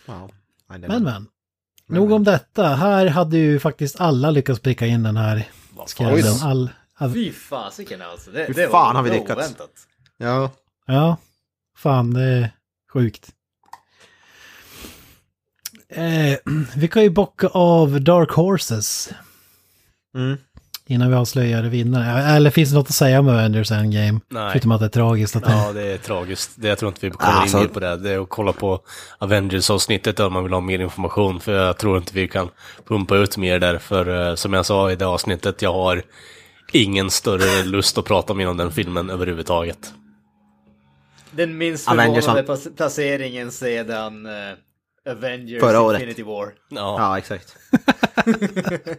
S3: Wow.
S4: Men men, nog om detta. Här hade ju faktiskt alla lyckats pricka in den här skrällen. All,
S2: Fy fasiken alltså. Det,
S3: Hur
S2: det
S3: fan har vi lyckats?
S2: oväntat.
S3: Ja.
S4: Ja, fan det är sjukt. Eh, vi kan ju bocka av Dark Horses
S3: Mm.
S4: innan vi avslöjar vinnare. Eller finns det något att säga om Avengers Endgame?
S1: Nej.
S4: Förutom att det är tragiskt att.
S1: Ja, det är tragiskt. Det, jag tror inte vi kommer
S3: Alltså-
S1: in mer på det. Det är att kolla på Avengers-avsnittet om man vill ha mer information. För jag tror inte vi kan pumpa ut mer där. För eh, som jag sa i det avsnittet, jag har ingen större lust att prata mer om den filmen överhuvudtaget.
S2: Den minst
S3: var-
S2: plac- placeringen sedan uh, Avengers
S3: Förra året.
S2: Infinity War.
S1: Ja.
S3: Ja, exakt.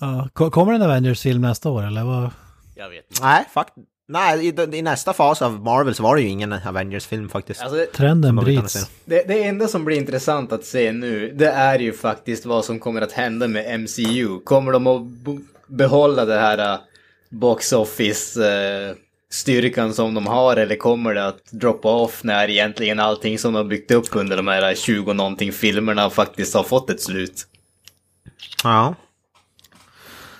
S4: Ja, ko- kommer en Avengers-film nästa år eller vad?
S1: Jag vet inte.
S3: Nej, fakt Nej, i, i nästa fas av Marvel så var det ju ingen Avengers-film faktiskt.
S2: Alltså,
S4: Trenden
S3: Som
S4: bryts.
S2: det, det enda som blir intressant att se nu, det är ju faktiskt vad som kommer att hända med MCU. Kommer de att behålla det här uh, box office uh, styrkan som de har eller kommer det att droppa off när egentligen allting som de har byggt upp under de här 20 någonting filmerna faktiskt har fått ett slut?
S3: Ja.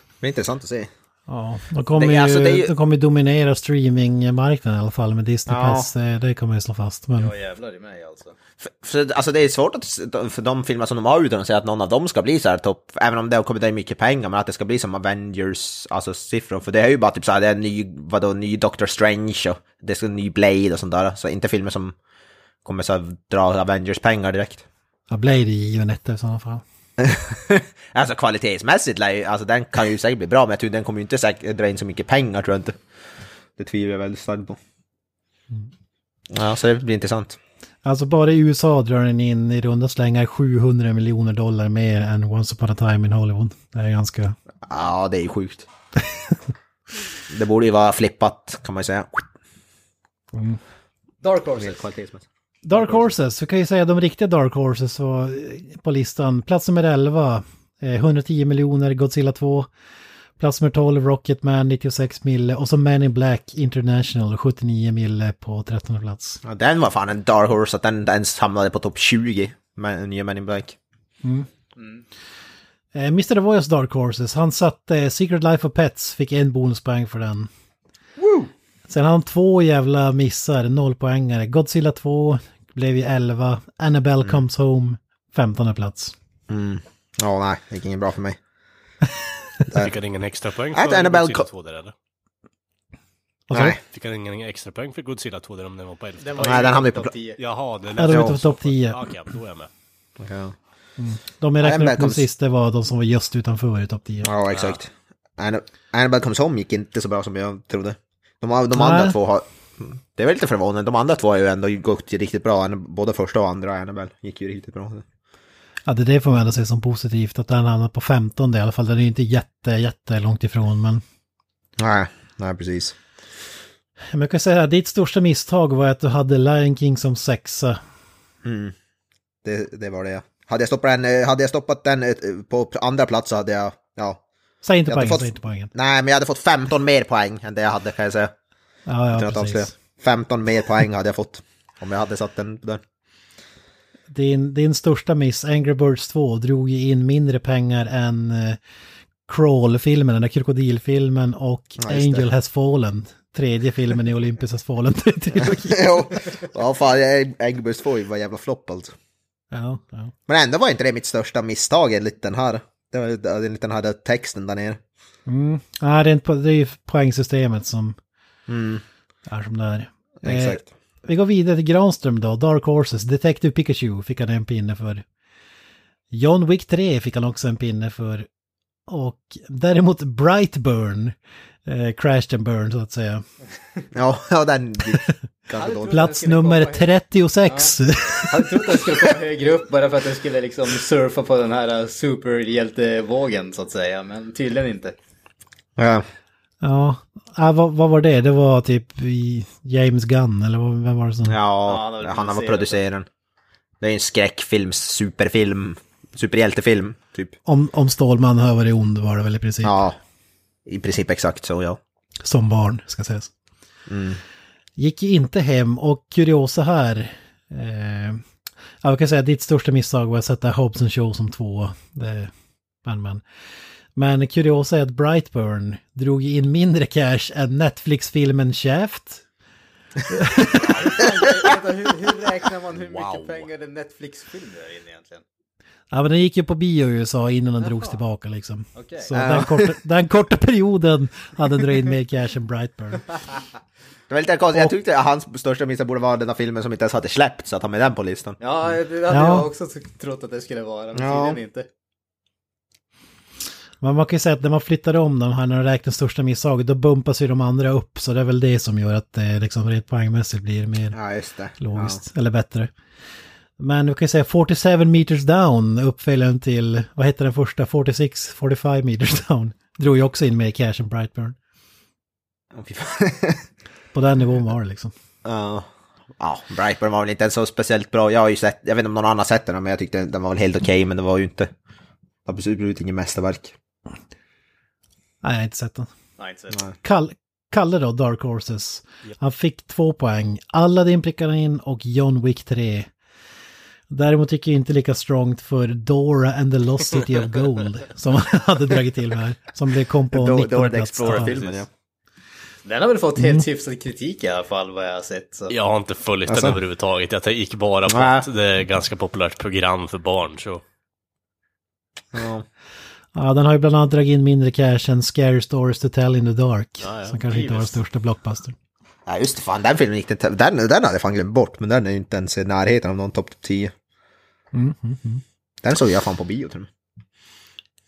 S3: Det blir intressant att se.
S4: Ja, de kommer
S3: Det-
S4: ju
S3: alltså, ju-
S4: de kommer dominera streamingmarknaden i alla fall med Disney
S3: Ja.
S4: Plus. Det, kommer jag slå fast. Men
S2: jävlar i mig alltså.
S3: För, för, alltså det är svårt att, för de filmer som de har utan att säga att någon av dem ska bli så här topp, även om det har kommit in mycket pengar, men att det ska bli som Avengers, alltså siffror, för det är ju bara typ så här, det är en ny, vadå, ny Doctor Strange och det ska en ny Blade och sånt där, så inte filmer som kommer så här, dra Avengers-pengar direkt.
S4: ja, Blade är given etta i sådana fall.
S3: Alltså kvalitetsmässigt, alltså den kan ju säkert bli bra, men jag tror den kommer ju inte säkert dra in så mycket pengar, tror jag inte. Det tvivlar jag väldigt starkt på. Ja, så det blir intressant.
S4: Alltså bara i USA drar den in i runda slängar 700 miljoner dollar mer än Once upon a time in Hollywood. Det är ganska...
S3: Ja, det är ju sjukt. det borde ju vara flippat, kan man ju säga.
S2: Dark Horse.
S3: Helt kvalitetsmässigt.
S4: Dark Horses, vi kan ju säga de riktiga Dark Horses var eh, på listan. Plats nummer 11, eh, 110 miljoner, Godzilla 2. Plats nummer 12, Rocketman 96 mille och så Man in Black International 79 mille på 13 plats.
S3: Ja, den var fan en dark horse, att den ens hamnade på topp 20 med nya Men in Black.
S4: Eh, Mr. Voice Dark Horses, han satte eh, Secret Life of Pets, fick en bonuspoäng för den. Sen hade han två jävla missar, nollpoängare. Godzilla 2 blev ju 11, Annabelle Comes Home 15 plats.
S3: Mm. Ja, nej, det gick inget bra för mig.
S1: Fick han ingen extra poäng för
S3: Annabelle
S1: Godzilla
S3: ko-
S1: 2 där eller?
S4: Vad sa du?
S1: Fick han ingen extra poäng för Godzilla 2 där om den var på 11?
S2: Den var
S3: Nej, den hamnade
S2: topp
S3: på-
S2: 10.
S1: Jaha, det
S4: Ja, de var
S1: lät
S4: ute på topp 10.
S1: Okej, då är jag med.
S3: ja.
S4: De jag räknade upp
S3: Annabelle
S4: de
S3: comes-
S4: sista var de som var just utanför i topp 10.
S3: ja, exakt. Anna- Annabelle Comes Home gick inte så bra som jag trodde. De, de
S4: Nej.
S3: andra två har... Det är väl lite förvånande, de andra två har ju ändå gått riktigt bra. Både första och andra Annabelle gick ju riktigt bra.
S4: Ja, det, det får man ändå se som positivt att den hamnar på 15 i alla fall. Den är ju inte jätte, jätte långt ifrån men...
S3: Nej, nej precis.
S4: Men jag kan säga att ditt största misstag var att du hade Lion King som sexa.
S3: Mm. Det, det var det. Hade jag stoppat den, eh, hade jag stoppat den eh, på andra plats så hade jag... Ja.
S4: Säg inte
S3: Jag
S4: poängen,
S3: fått-
S4: säg inte poängen.
S3: Nej, men jag hade fått 15 mer poäng än det jag hade kan jag säga.
S4: Ja, ja, precis.
S3: 15 mer poäng hade jag fått. Om jag hade satt den där.
S4: Din, din största miss, Angry Birds 2, drog ju in mindre pengar än eh, Crawl-filmen, den där krokodilfilmen och
S3: Ja,
S4: Angel
S3: det.
S4: Has Fallen. Tredje filmen i Olympus Has Fallen.
S3: jo, ja fan, Angry Birds 2 var jävla flopp alltså.
S4: ja, ja.
S3: Men ändå var inte det mitt största misstag enligt den här. Enligt den här texten där nere.
S4: Mm. Ja, det, är det är ju poängsystemet som
S3: Mm,
S4: är som det är. Eh,
S3: exakt.
S4: Vi går vidare till Granström då, Dark Horses, Detective Pikachu fick han en pinne för. John Wick 3 fick han också en pinne för. Och däremot Brightburn, eh, Crashed and Burn så att säga.
S3: Ja, ja den gick ganska
S2: Hade
S3: dåligt.
S4: Plats nummer
S2: komma-
S4: 36.
S2: Jag hade trott att den skulle komma högre upp bara för att den skulle liksom surfa på den här uh, superhjältevågen så att säga. Men tydligen inte.
S3: Ja.
S4: Ja, ah, vad, vad var det? Det var typ i James Gunn eller vad, vem var det som...
S2: Ja,
S3: Ja, han
S2: producerat
S3: produceraren. Det är en skräckfilm, superfilm, superhjältefilm, typ.
S4: Om, om Stålman har varit ond var det väl i princip.
S3: Ja, i princip exakt så, ja.
S4: Som barn, ska sägas.
S3: Mm.
S4: Gick ju inte hem och kuriosa här. Eh, ja, jag kan säga att ditt största misstag var att sätta Hobson Show som två. Det, men, men. Men kuriosa är att Brightburn drog in mindre cash än Netflix-filmen Shaft.
S2: Hur, hur räknar man hur
S1: Wow.
S2: mycket pengar en Netflix-film drar in egentligen?
S4: Ja, men den gick ju på bio i USA innan den drogs tillbaka liksom.
S2: Okej.
S4: Så den, korta, den korta perioden hade dragit in mer cash än Brightburn.
S3: Det var lite konstigt, jag tyckte att hans största miss borde vara den här filmen som inte ens hade släppts, att ha med den på listan.
S2: Ja, det hade
S4: Ja.
S2: jag också trott att det skulle vara, men
S3: Ja.
S2: tydligen inte.
S4: Men man kan ju säga att när man flyttar om de här när de räknar största misstaget, då bumpas ju de andra upp. Så det är väl det som gör att det liksom rent poängmässigt blir mer
S3: Ja,
S4: logiskt, eller bättre. Men vi kan ju säga 47 meters down, uppföljaren till, vad hette den första, 46, 45 meters down. Drog ju också in med Cash and Brightburn.
S3: Ja.
S4: På den nivån var det liksom.
S3: Ja. Ja, Brightburn var väl inte så speciellt bra. Jag har ju sett, jag vet inte om någon annan sett den, men jag tyckte den var väl helt okej, men det var ju inte absolut inget mästerverk.
S4: Nej, jag har inte sett den.
S2: Nej, inte så.
S4: Kall, Kalle då, Dark Horses. Han fick två poäng. Aladdin prickade in och John Wick 3. Däremot gick jag inte lika strongt för Dora and the Lost City of Gold. Som han hade dragit till med här. Som blev kom på
S3: Då,
S4: 19
S3: då är det
S4: plats.
S3: Explorer-filmen, ja.
S2: Den har väl fått
S4: Mm.
S2: helt hyfsad kritik i alla fall vad jag har sett. Så.
S1: Jag har inte följt
S3: Alltså?
S1: den överhuvudtaget. Jag gick bara på
S3: Nej.
S1: att det är ett ganska populärt program för barn. Så.
S3: Ja.
S4: Ja, den har ju bland annat dragit in mindre cash än Scary Stories to Tell in the Dark.
S1: Ja, ja.
S4: Som kanske inte var den största blockbuster.
S3: ja, just det, fan, den filmen gick inte, den, den hade jag fan glömt bort, men den är ju inte ens i närheten av någon topp 10.
S4: Mm, mm, mm.
S3: Den såg jag fan på bio och med.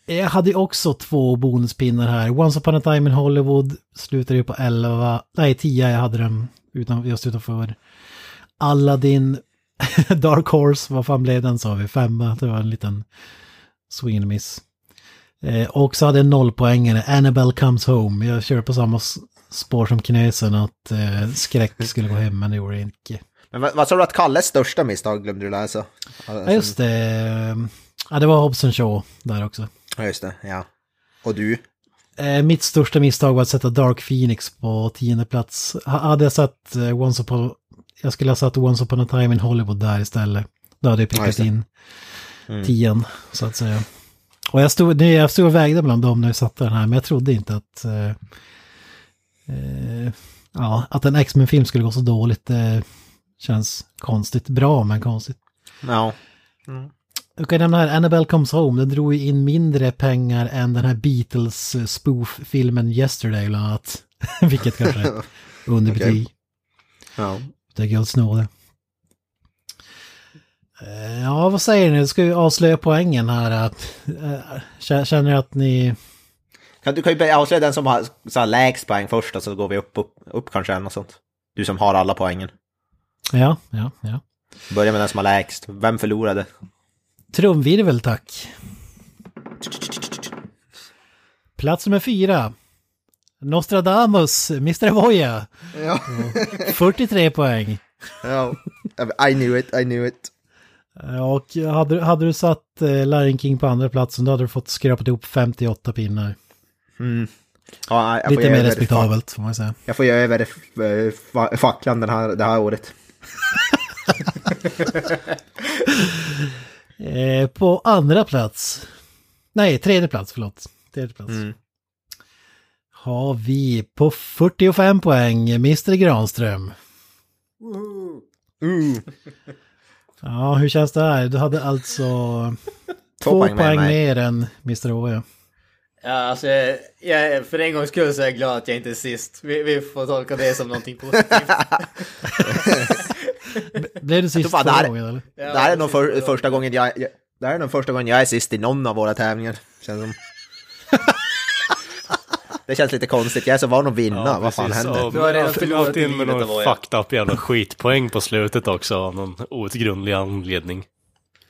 S4: Jag hade ju också två bonuspinnar här. Once upon a time in Hollywood slutade ju på 11, nej 10 jag hade den utan, just utanför. Aladdin, Dark Horse, vad fan blev den sa vi? Femma, det var en liten swing and miss. Eh, och så hade jag nollpoängare, Annabelle comes home. Jag körde på samma spår som Knösen att eh, skräck skulle gå hem, men det gjorde det inte.
S3: Men vad, vad sa du att Kalles största misstag glömde du läsa?
S4: Ja just det, ja det var Hobson Shaw där också.
S3: Ja, just det, ja. Och du?
S4: Eh, mitt största misstag var att sätta Dark Phoenix på tionde plats. Ha- Hade jag satt eh, Once upon... Jag skulle ha satt Once upon a time in Hollywood där istället. Då hade jag
S3: Ja,
S4: prickat
S3: det.
S4: in tian, så att säga. Och jag stod, jag stod och vägde bland dem när jag satte den här, men jag trodde inte att... Eh, eh, ja, att en X-Men-film skulle gå så dåligt, det känns konstigt. Bra, men konstigt.
S3: Ja.
S4: Jag kan nämna här, Annabelle Comes Home, den drog ju in mindre pengar än den här Beatles eh, spoof-filmen Yesterday bland annat. Vilket kanske är underbetyg.
S3: Ja.
S4: Det är guld snåde. Eh, Ja, vad säger ni? Ska vi avslöja poängen här? Att, eh, kä- Känner ni att ni...
S3: Kan, du kan ju avslöja den som har så här, lägst poäng först och så går vi upp, upp, upp kanske eller något sånt. Du som har alla poängen.
S4: Ja, ja, ja.
S3: Börja med den som har lägst. Vem förlorade?
S4: Trumvirvel tack. Plats nummer fyra. Nostradamus, Mr. Voya.
S3: Ja.
S4: 43 poäng.
S3: ja. I knew it, I knew it.
S4: Eh, Och hade, hade du satt eh, Lion King på andra platsen då hade du fått skrapat ihop 58 pinnar.
S3: Mm. Ja,
S4: Lite mer respektabelt får man säga.
S3: Jag får ge över eh, fa- facklan den här, det här året.
S4: Eh, på andra plats. Nej, tredje plats, förlåt. Tredje plats.
S3: Mm.
S4: Har vi på 45 poäng Mr. Granström. Ja, hur känns det här? Du hade alltså två,
S3: poäng
S4: poäng,
S3: mer än
S4: Mr. Oja.
S2: Ja, alltså, jag, jag, för en gångs skull så är jag glad att jag inte är sist. Vi, vi får tolka det som någonting positivt.
S4: Blev du sist förra gången eller?
S2: Ja,
S3: det här är nog för, första gången jag, jag... Det här är nog första gången jag är sist i någon av våra tävlingar. Känns som. det känns lite konstigt, jag är så van att vinna. Vad fan händer?
S2: Du har redan förlorat
S1: in med någon fucked up jävla skitpoäng på slutet också av någon outgrundlig anledning.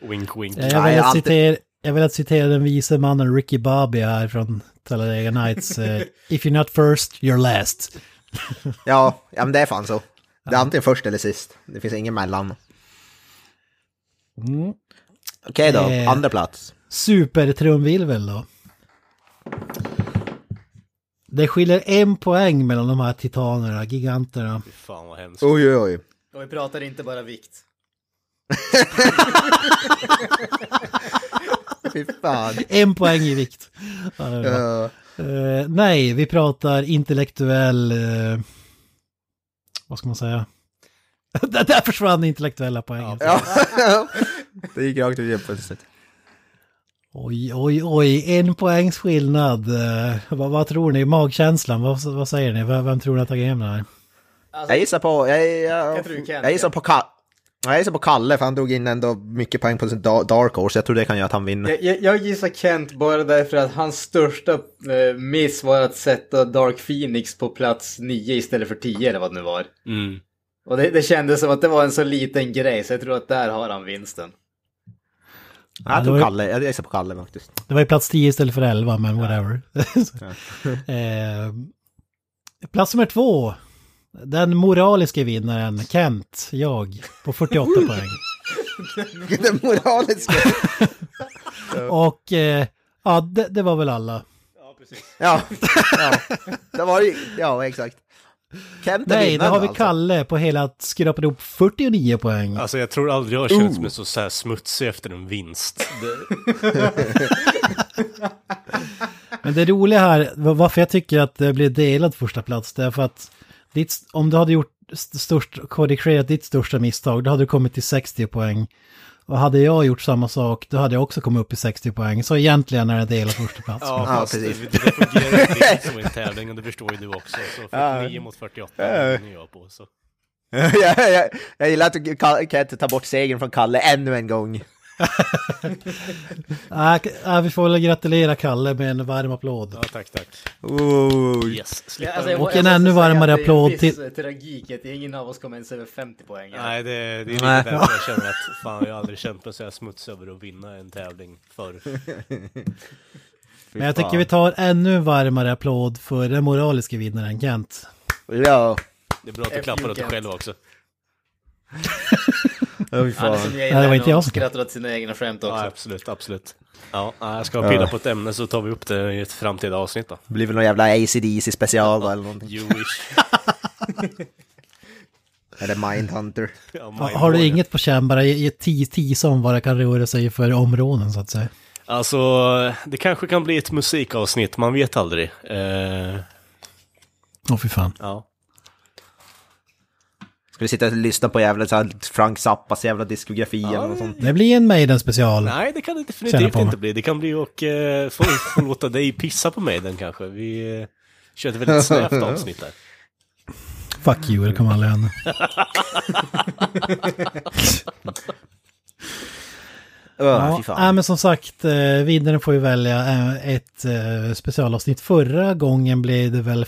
S1: Wink wink.
S4: Jag vill, att citera, jag vill att citera den vise mannen Ricky Bobby här från Talladega Nights. eh, If you're not first, you're last.
S3: Ja, ja, men det är fan så. Det är antingen först eller sist. Det finns ingen mellan.
S4: Mm.
S3: Okej då,
S4: Eh.
S3: andra plats.
S4: Supertrumvirvel då. Det skiljer en poäng mellan de här titanerna, giganterna.
S1: Fy Fan vad hemskt.
S3: Oj, oj, oj.
S2: Och vi pratar inte bara vikt.
S3: Fy fan.
S4: En poäng i vikt. Ja. Eh, nej, vi pratar intellektuell... eh, vad ska man säga? där, försvann intellektuella poängen.
S3: Ja. det gick rakt ut plötsligt.
S4: Oj, oj, oj, en poängs skillnad. Eh, vad, vad tror ni? Magkänslan, vad, vad säger ni? Vem, vem tror ni har tagit hem det här?
S2: Alltså,
S3: Jag gissar på... Jag, jag,
S2: Jag
S3: gissar på Ka Jag gissar på Kalle, för han drog in ändå mycket poäng på sin da- Dark Horse. Jag tror det kan göra att han vinner.
S2: Jag, jag, jag gissar Kent bara därför att hans största eh, miss var att sätta Dark Phoenix på plats 9 istället för 10 eller vad det nu var.
S1: Mm.
S2: Och det, det kändes som att det var en så liten grej så jag tror att där har han vinsten.
S3: Jag
S4: det
S3: tror Kalle, jag gissar på Kalle faktiskt.
S4: Det var ju plats 10 istället för 11, men whatever. eh, plats nummer två. Den moraliska vinnaren, Kent, jag, på 48 poäng.
S3: Den moraliska.
S4: Och eh, ja, det, det var väl alla.
S3: Ja, ja. Det var ju, ja exakt. Kent är
S4: Nej, då
S3: vinnaren
S4: har vi
S3: alltså.
S4: Kalle på hela att skrapa ihop 49 poäng.
S1: Alltså jag tror aldrig jag har känt mig så, så här smutsig efter en vinst.
S4: Men det roliga här, var- varför jag tycker att det blev delad första plats, det är för att ditt, om du hade gjort st- störst, korrigerat ditt största misstag, då hade du kommit till 60 poäng. Och hade jag gjort samma sak, då hade jag också kommit upp i 60 poäng. Så egentligen är det delad första plats.
S1: ja,
S3: Ja, precis.
S1: det, det fungerar inte riktigt som en tävling och det förstår ju du också. Så 49 mot 48 vinner jag på. Så.
S3: jag, jag, jag gillar att Ka- Kent tar bort segern från Kalle ännu en gång.
S4: K- äh, vi får väl gratulera Kalle med en varm applåd.
S1: Ja, tack, tack.
S3: Oh.
S1: Yes, slipper
S2: alltså.
S4: Och en ännu varmare applåd
S2: till... Det är en viss eh, tragik att ingen av oss kommer ens över 50 poäng.
S1: Nej, det, det är lite
S3: Nej.
S1: därför jag känner att fan, jag har aldrig känt mig så här smutsig över att vinna en tävling förr.
S4: Men jag tycker vi tar ännu varmare applåd för den moraliska vinnaren Kent.
S3: Ja.
S1: Det är bra att du klappar åt dig själv också.
S3: Oh,
S2: Han är
S4: Nej, det var inte jag som-
S2: skrattar åt sina egna skämt också.
S1: Ja, absolut, absolut. Ja, jag ska pilla på ett ämne så tar vi upp det i ett framtida avsnitt då.
S3: Det blir väl någon jävla ACDC special då, eller någonting.
S1: You wish.
S3: Eller Mindhunter.
S1: Ja, mind
S4: Har du inget på känn, bara ge ge ti- tisa om vad det kan röra sig för områden så att säga.
S1: Alltså, det kanske kan bli ett musikavsnitt, man vet aldrig. Eh,
S4: Åh fy fan.
S1: ja.
S3: Ska vi sitta och lyssna på jävla så här Frank Zappas jävla diskografi eller något sånt?
S4: Det blir en Maiden special.
S1: Nej, det kan det definitivt inte bli. Det kan bli och eh, få, få låta dig pissa på mig den kanske. Vi eh, kör ett väldigt snävt avsnitt där.
S4: Fuck you, det kommer aldrig hända. Ja, nej, men som sagt, eh, vinnaren får ju välja eh, ett eh, specialavsnitt. Förra gången blev det väl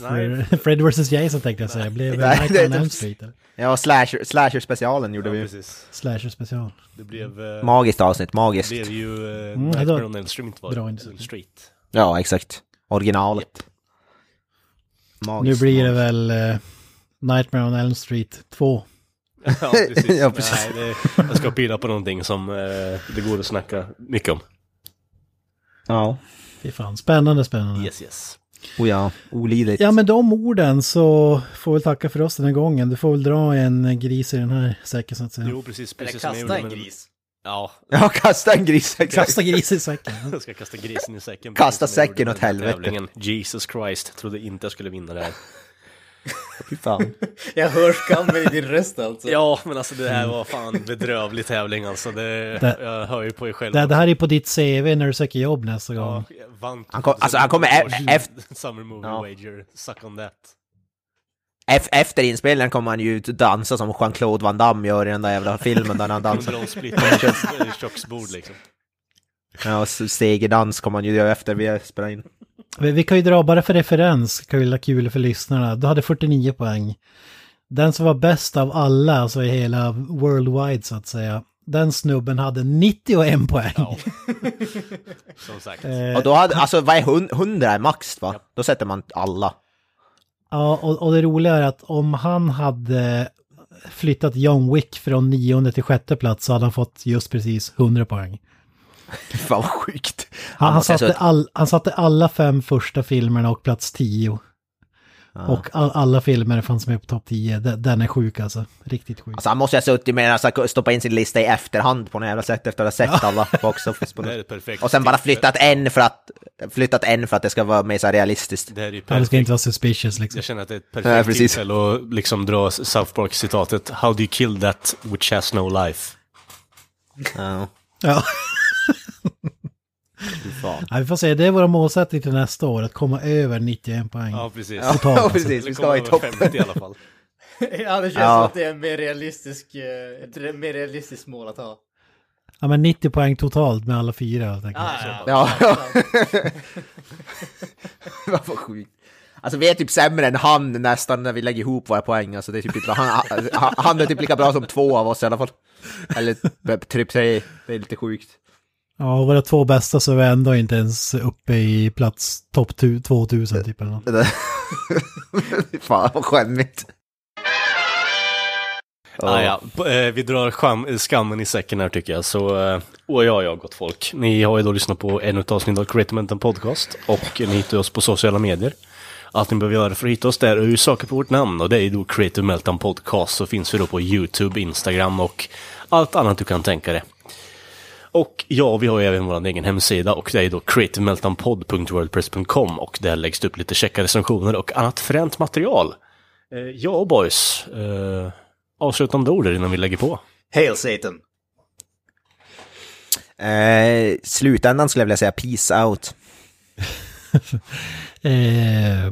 S1: Nej,
S4: Fred vs Jason tänkte jag säga. Blev väl
S3: Nej,
S4: Night
S3: det-
S4: on
S3: det-
S4: Elm Street eller?
S3: Ja, slasher, slasher specialen gjorde
S1: ja,
S3: vi.
S1: precis.
S4: Slasher special.
S1: Det blev, eh,
S3: Magiskt avsnitt, magiskt.
S1: blev ju eh,
S4: Mm,
S1: Nightmare
S4: det var
S1: on Elm Street var
S4: bra
S1: det.
S4: initiativ.
S1: Street.
S3: Ja, exakt. Originalet.
S4: Nu
S3: Magiskt.
S4: blir det väl eh, Nightmare on Elm Street 2.
S1: Ja, precis.
S3: Ja, precis.
S1: Nej, det, jag ska pilla på någonting som eh, det går att snacka mycket om.
S3: Ja.
S4: Fy fan, spännande, spännande.
S1: Yes, yes.
S3: Oh ja, olidligt.
S4: Ja, med de orden så får vi tacka för oss den här gången. Du får väl dra en gris i den här säcken så att säga.
S1: Jo, precis.
S2: Eller
S1: precis jag
S2: kasta en gris.
S1: Ja,
S3: Ja, kasta en gris.
S4: Kasta gris i säcken.
S1: jag ska kasta grisen i säcken.
S3: Kasta säcken åt helvete.
S1: tävlingen. Jesus Christ, trodde inte jag skulle vinna det här.
S3: Fy fan.
S2: Jag hör skammen i din röst alltså.
S1: Ja, men alltså det här var fan bedrövlig tävling alltså. Det,
S4: Det-
S1: jag hör ju på er själv.
S4: Det, det här är på ditt CV när du söker jobb nästa gång.
S1: Ja, vann
S3: Han kom- alltså, han kommer e- efter-
S1: Summer Movie
S3: Ja.
S1: Wager, suck on that.
S3: Ef- Efter inspelningen kommer han ju ut och dansa som Jean-Claude Van Damme gör i den där jävla filmen där han dansar.
S1: Under köksbord liksom.
S3: Ja, segerdans kommer han ju göra efter vi spelar in.
S4: Vi, vi kan ju dra bara för referens, kan vi kul för lyssnarna. Du hade 49 poäng. Den som var bäst av alla, alltså i hela worldwide så att säga. Den snubben hade 91 poäng.
S1: Ja. Som sagt.
S4: Eh,
S3: Och då hade, alltså vad är hund- 100 är max va? Då sätter man alla.
S4: Ja, och, och det roliga är att om han hade flyttat John Wick från nionde till sjätte plats så hade han fått just precis 100 poäng.
S3: Fan vad sjukt.
S4: Han, han,
S3: jag
S4: satte,
S3: säga-
S4: all, han satte alla fem första filmerna och plats 10. Och all, alla filmer fanns med på topp 10. Den, är sjuk alltså. Riktigt sjuk.
S3: Alltså han måste ha suttit med alltså, stoppa in sin lista i efterhand på något jävla sätt efter att ha sett alla box office
S1: perfekt
S3: Och sen bara flyttat en för att, flyttat en för att det ska vara mer så realistiskt.
S1: Det här är ju
S4: Ja, det ska
S1: perfekt.
S4: inte vara suspicious liksom.
S1: Jag känner att det är ett
S3: Ja,
S1: perfekt
S3: precis.
S1: tillfälle att liksom dra South Park-citatet How do you kill that which has no life?
S3: Ja,
S4: Ja. Ja, vi får se, det är vår målsättning till nästa år, att komma över 91 poäng.
S1: Ja, precis.
S3: Ja,
S4: Totalt, alltså.
S3: precis.
S1: Eller
S3: Vi ska vara i
S1: över
S3: topp.
S1: 50 i alla fall.
S2: ja, det känns
S3: Ja.
S2: som att det är en mer realistisk, eh, ett mer realistiskt mål att ha.
S4: Ja men 90 poäng totalt med alla fyra helt enkelt.
S2: Ja,
S3: Ja. Vad för sjukt. Alltså vi är typ sämre än han nästan när vi lägger ihop våra poäng. Alltså det är typ inte, han, han- han är typ lika bra som två av oss i alla fall. Eller typ tre. Det är lite sjukt.
S4: Ja, och våra två bästa så är vi ändå inte ens uppe i plats topp tu- 2000 typ eller något.
S3: Fan vad skämmigt.
S1: Ah, ja. Eh, Vi drar skam, skammen i säcken här tycker jag. Så, eh, och ja, ja, gott folk. Ni har ju då lyssnat på ett avsnitt av Creative Mental Podcast. Och ni hittar oss på sociala medier. Allt ni behöver göra för att hitta oss där är ju saker på vårt namn och det är ju då Creative Meltdown Podcast. Så finns vi då på YouTube, Instagram och allt annat du kan tänka dig. Och ja, vi har ju även vår egen hemsida och det är då creativemeltdownpod.wordpress.com och där läggs det upp lite checka recensioner och annat fränt material. Eh, ja, boys. Eh, avslutande ord innan vi lägger på.
S2: Hail Satan!
S3: Eh, slutändan skulle jag vilja säga peace out.
S4: Eh,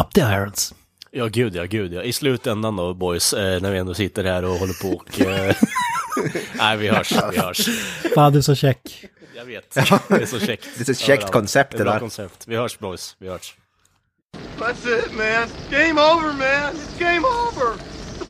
S4: up the irons.
S1: Ja, gud ja, gud ja. I slutändan då, boys, eh, när vi ändå sitter här och håller på och... Nej, vi hörs, vi hörs.
S4: Fan du är så check.
S1: Jag vet, det är så käckt.
S3: Det är så käckt koncept
S1: Det
S3: där.
S1: koncept. Vi hörs, boys. Vi hörs.
S5: That's it, man. Game over, man. It's game over.